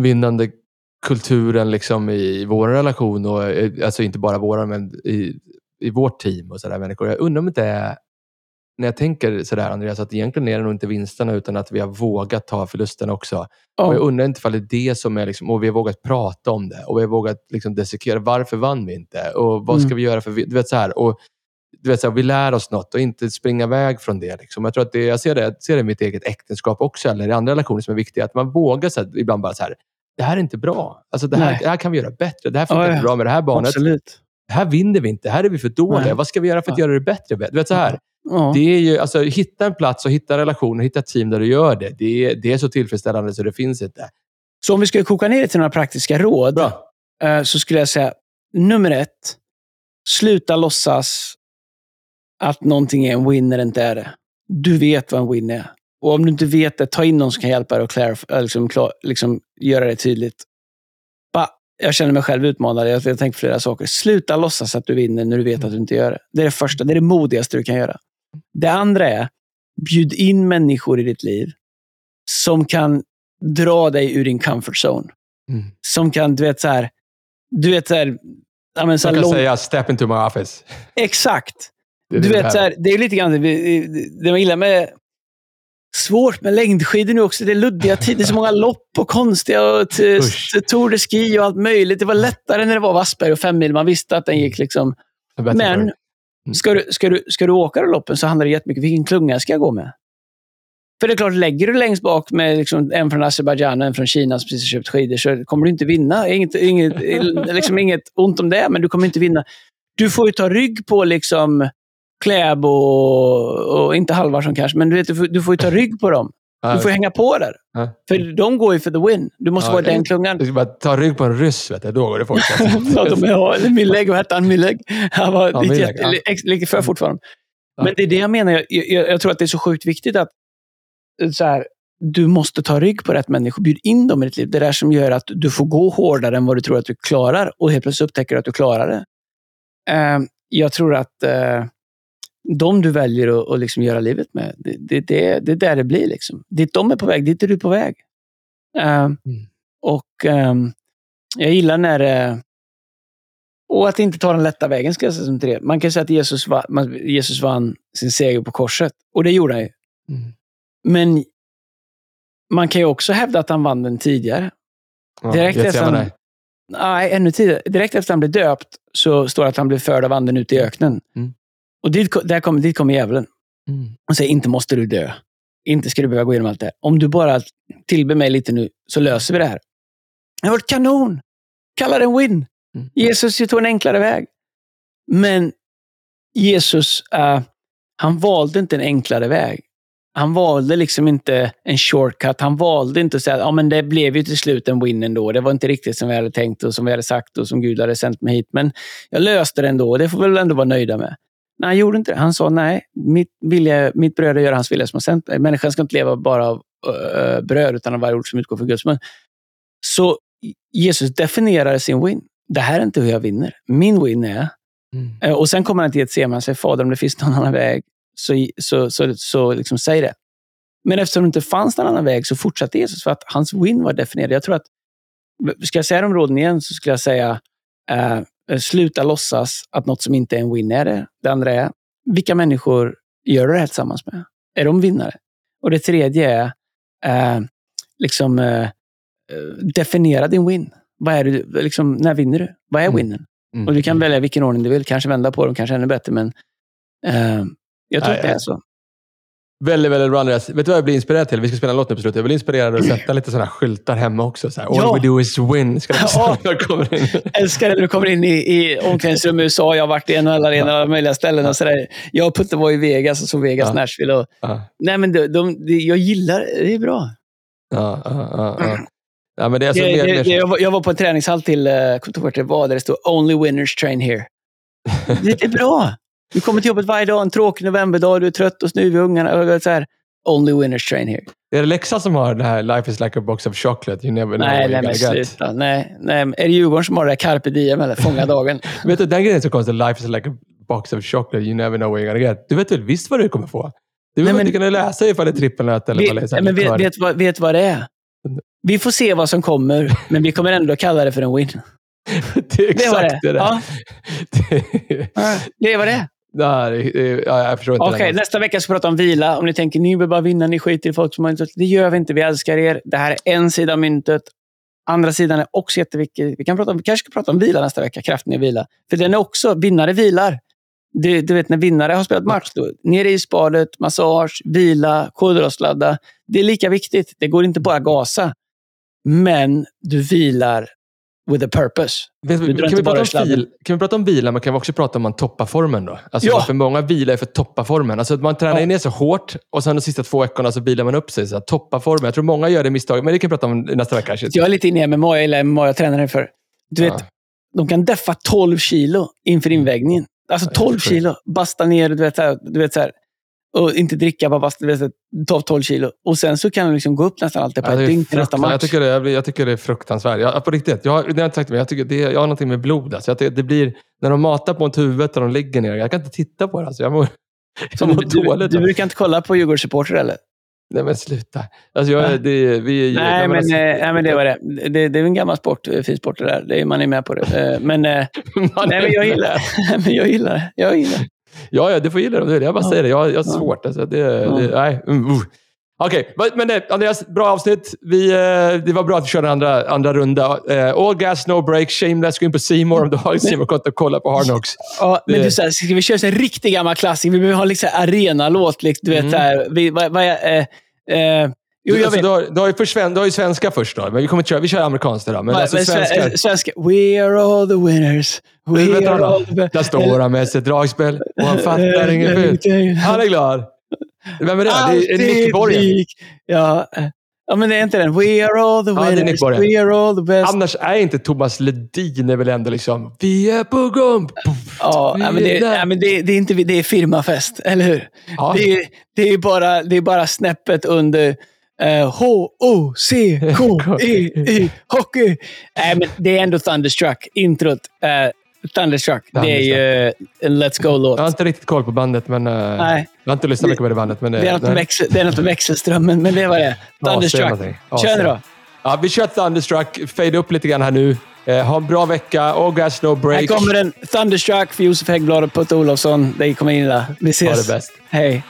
vinnande kulturen liksom i vår relation och eh, alltså inte bara våra men i, i vårt team och sådär människor. Jag undrar om det är, när jag tänker sådär Andreas, att egentligen är det nog inte vinsterna utan att vi har vågat ta förlusten också. Oh. Och jag undrar inte ifall det är det som är, liksom, och vi har vågat prata om det och vi har vågat liksom dissekera. Varför vann vi inte? Och vad ska mm. vi göra för... Du vet, så här, och, du vet, så här, vi lär oss något och inte springa iväg från det. Liksom. Jag tror att det, jag ser det, jag ser det i mitt eget äktenskap också, eller i andra relationer som är viktiga. Att man vågar så här, ibland bara så här, det här är inte bra. Alltså det, här, det här kan vi göra bättre. Det här funkar oh, inte bra med det här barnet. Absolut. Det här vinner vi inte. Här är vi för dåliga. Nej. Vad ska vi göra för att ja. göra det bättre? Du vet, så här. Ja. Det är ju, alltså, hitta en plats och hitta relationer, hitta ett team där du gör det. Det är, det är så tillfredsställande så det finns inte. Så om vi ska koka ner det till några praktiska råd, bra. Eh, så skulle jag säga nummer ett, sluta låtsas att någonting är en win när det inte är det. Du vet vad en win är. Och om du inte vet det, ta in någon som kan hjälpa dig att clarify, liksom, liksom, göra det tydligt. Ba, jag känner mig själv utmanad. Jag, jag tänker flera saker. Sluta låtsas att du vinner när du vet att du inte gör det. Det är det första. Det är det modigaste du kan göra. Det andra är, bjud in människor i ditt liv som kan dra dig ur din comfort zone. Mm. Som kan, du vet så här, du vet så här, ja, men, så här lång... säga step into my office. Exakt. Det du vet, så här, det är lite grann det, det man gillar med svårt med längdskidor nu också. Det är luddiga tider, så många lopp och konstiga och Tour de Ski och allt möjligt. Det var lättare när det var Vassberg och fem mil. Man visste att den gick liksom... Men. Mm. ska du, ska, du, ska du åka de loppen så handlar det jättemycket om vilken klunga ska jag gå med. För det är klart, lägger du längst bak med liksom en från Azerbajdzjan och en från Kina som precis har köpt skidor så kommer du inte vinna. Inget, inget, liksom inget ont om det, men du kommer inte vinna. Du får ju ta rygg på liksom Kläbo och, och inte Halvarsson kanske, men du, vet, du, får, du får ju ta rygg på dem. Du får hänga på där. Ja. För de går ju för the win. Du måste ja, vara den klungan. Du ska bara ta rygg på en ryss, vet du. då går det fort. ja, de är, Milleg, vad hette han? Milleg? Han var ja, lite, ja. lite för fortfarande. Ja. Men det är det jag menar. Jag, jag, jag, tror att det är så sjukt viktigt att så här, du måste ta rygg på rätt människor. Bjud in dem i ditt liv. Det är det som gör att du får gå hårdare än vad du tror att du klarar och helt plötsligt upptäcker du att du klarar det. Uh, jag tror att uh, de du väljer att, att liksom göra livet med, det, det, det, det är där det blir. Liksom. Dit de är på väg, dit är du på väg. Uh, mm. Och um, Jag gillar när... Uh, och att inte ta den lätta vägen, ska jag säga som det. Man kan säga att Jesus, va, Jesus vann sin seger på korset. Och det gjorde han ju. Mm. Men man kan ju också hävda att han vann den tidigare. Ja, direkt, efter han, nej, ännu tidigare. direkt efter han blev döpt så står det att han blev förd av anden ut i öknen. Mm. Och dit, där kom, dit kommer djävulen. Mm. Och säger, inte måste du dö. Inte ska du behöva gå igenom allt det här. Om du bara tillber mig lite nu, så löser vi det här. Det har varit kanon! Kalla det en win. Mm. Jesus tog en enklare väg. Men Jesus, uh, han valde inte en enklare väg. han valde liksom inte en shortcut. Han valde inte att säga att ja, men det blev ju till slut en win ändå. Det var inte riktigt som vi hade tänkt och som vi hade sagt och som Gud hade sänt mig hit. Men jag löste det ändå och det får vi väl ändå vara nöjda med. Nej, han gjorde inte det. Han sa nej, mitt, vilja, mitt bröd är att göra hans vilja som har sänt mig. Människan ska inte leva bara av uh, bröd utan av varje ord som utgår från Guds mun. Så Jesus definierade sin win. Det här är inte hur jag vinner. Min win är... Mm. Uh, och sen kommer han till ett sema och säger, Fader om det finns någon annan väg, så, så, så, så liksom säg det. Men eftersom det inte fanns någon annan väg så fortsatte Jesus för att hans win var definierad. Jag tror att, ska jag säga de råden igen så skulle jag säga, uh, sluta låtsas att något som inte är en win är det. Det andra är, vilka människor gör du det här tillsammans med? Är de vinnare? Och det tredje är, uh, liksom uh, definiera din win. Vad är det, liksom, när vinner du? Vad är mm. winnen? Mm. Och du kan mm. välja vilken ordning du vill. Kanske vända på dem, kanske ännu bättre. Men jag tror Nej, att det är så. Väldigt, väldigt bra Andreas. Vet du vad jag blir inspirerad till? Vi ska spela en låt nu på slutet. Jag blir inspirerad att sätta lite sådana skyltar hemma också. Så här, All ja. we do is win. Ska ja. kommer in. Älskar det när du kommer in i, i omklädningsrum i USA. Jag har varit i NHL-arenor och alla möjliga ställen. Och så där. Jag och Putte var i Vegas och så Vegas, ja. Nashville. Och, ja. Nej, men de, de, de, jag gillar det. är bra. Ja, ja, ja, ja. men det är alltså det, mer, det, jag, var, jag, var, på en träningshall till, jag kommer inte ihåg det var, där det stod “Only winners train here”. det är bra. Du kommer till jobbet varje dag, en tråkig novemberdag, du är trött och snuvig ungarna. Så här, Only winners train here. Är det Leksand som har det här “Life is like a box of chocolate, you never know Nej, nej men sluta. Nej, nej. Är det Djurgården som har det här carpe diem, eller fånga dagen? vet du, den grejen är så konstig. “Life is like a box of chocolate, you never know what you're gonna get”. Du vet väl visst vad du kommer få? Du vet nej, men, kan läsa ifall det är trippelnöt eller vet, vad det är. Men vet, vet, vad, vet vad det är? Vi får se vad som kommer, men vi kommer ändå kalla det för en win. det är exakt det. Är det. Ja. det är vad det är. Nej, ja, jag förstår inte. Okej, okay, nästa vecka ska vi prata om vila. Om ni tänker ni vill bara vinna, ni skiter i folk som har inte... Det gör vi inte. Vi älskar er. Det här är en sida av myntet. Andra sidan är också jätteviktig. Vi, kan prata om, vi kanske ska prata om vila nästa vecka. Kraften i vila. För den är också... Vinnare vilar. Du, du vet när vinnare har spelat match, då, ner i isbadet, massage, vila, kolhydratladda. Det är lika viktigt. Det går inte bara gasa. Men du vilar with a purpose. Vet, kan, vi prata om bil, kan vi prata om bilar, men kan vi också prata om man toppar formen då? Alltså ja. För många bilar är för att toppa formen. Alltså man tränar ja. ner så hårt och sen de sista två veckorna så bilar man upp sig. Så att toppa formen. Jag tror många gör det misstaget, men det kan vi prata om nästa vecka. Jag är lite inne i MMA. Jag gillar MMA. Jag tränar för. Du vet, de kan deffa 12 kilo inför mm. invägningen. Alltså 12 kilo. Basta ner, du vet, du vet så här, och inte dricka, basta, ta 12 kilo. Och sen så kan de liksom gå upp nästan alltid på ja, ett dygn till nästa match. Jag tycker det, jag tycker det är fruktansvärt. Jag, på riktigt, jag, det har jag sagt, men jag, tycker det, jag har någonting med blod. Alltså. Jag det blir, när de matar på ett huvudet och de ligger ner. Jag kan inte titta på det. Alltså. Jag mår, jag mår du, dåligt. Du, du brukar inte kolla på Djurgårdssupportrar eller? Nej men sluta. Alltså, jag, det, vi, nej, men, alltså, nej men det var det. det. Det är en gammal sport, fin sport det där. Det är, man är med på det. Eh, men, nej, men jag gillar det. jag gillar. Jag gillar. Ja, ja, du får gilla det. Jag bara säger det. Jag, jag har svårt. Alltså, det, det, nej. Mm, uh. Okej, okay. men det, Andreas, bra avsnitt. Vi, eh, det var bra att vi körde en andra, andra runda. Uh, all gas, no break. Shameless. Gå in på Simor om du har Simor-konto och kolla på Hardnox. Ja, men du, så här, ska vi köra en riktig gammal klassiker? Vi behöver ha liksom arenalåt. Liksom, du vet, mm. här, vi, vad, vad, eh, eh, Jo, jag alltså, vet. Du, har, du, har ju för sven, du har ju svenska först då, men vi, kommer köra, vi kör amerikanskt idag. Men, men, alltså men svenska... svenska. We are all the winners. We are all the Där står han med sitt dragspel och han fattar inget Han är glad. Vem är det? Det är Nick Borgen. Ja. Ja, men det är inte den. We are all the winners. Ja, We are all the best. Annars är inte Thomas Ledin är väl ändå liksom Vi är på gång! Ja, men det, ja, men det, det, är inte det är firmafest, eller hur? Ja. Det, det, är bara, det är bara snäppet under H-O-C-K-E-Y, hockey. Nej, men det är ändå Thunderstruck, introt. Uh, Thunderstruck. Det är ju en Let's Go-låt. Jag har inte riktigt koll på bandet, men... Uh, nej. Jag har inte lyssnat mycket på det bandet. Men det, det, är något växel, det är något med växelströmmen, men det var det. Thunderstruck. Ja, Kör nu då. Ja, vi kör Thunderstruck. Fade upp lite grann här nu. Eh, ha en bra vecka. All gas, no break. Här kommer en Thunderstruck för Josef Häggblad och Putte Olofsson. Det kommer in där. Vi ses. Ha det bäst. Hej.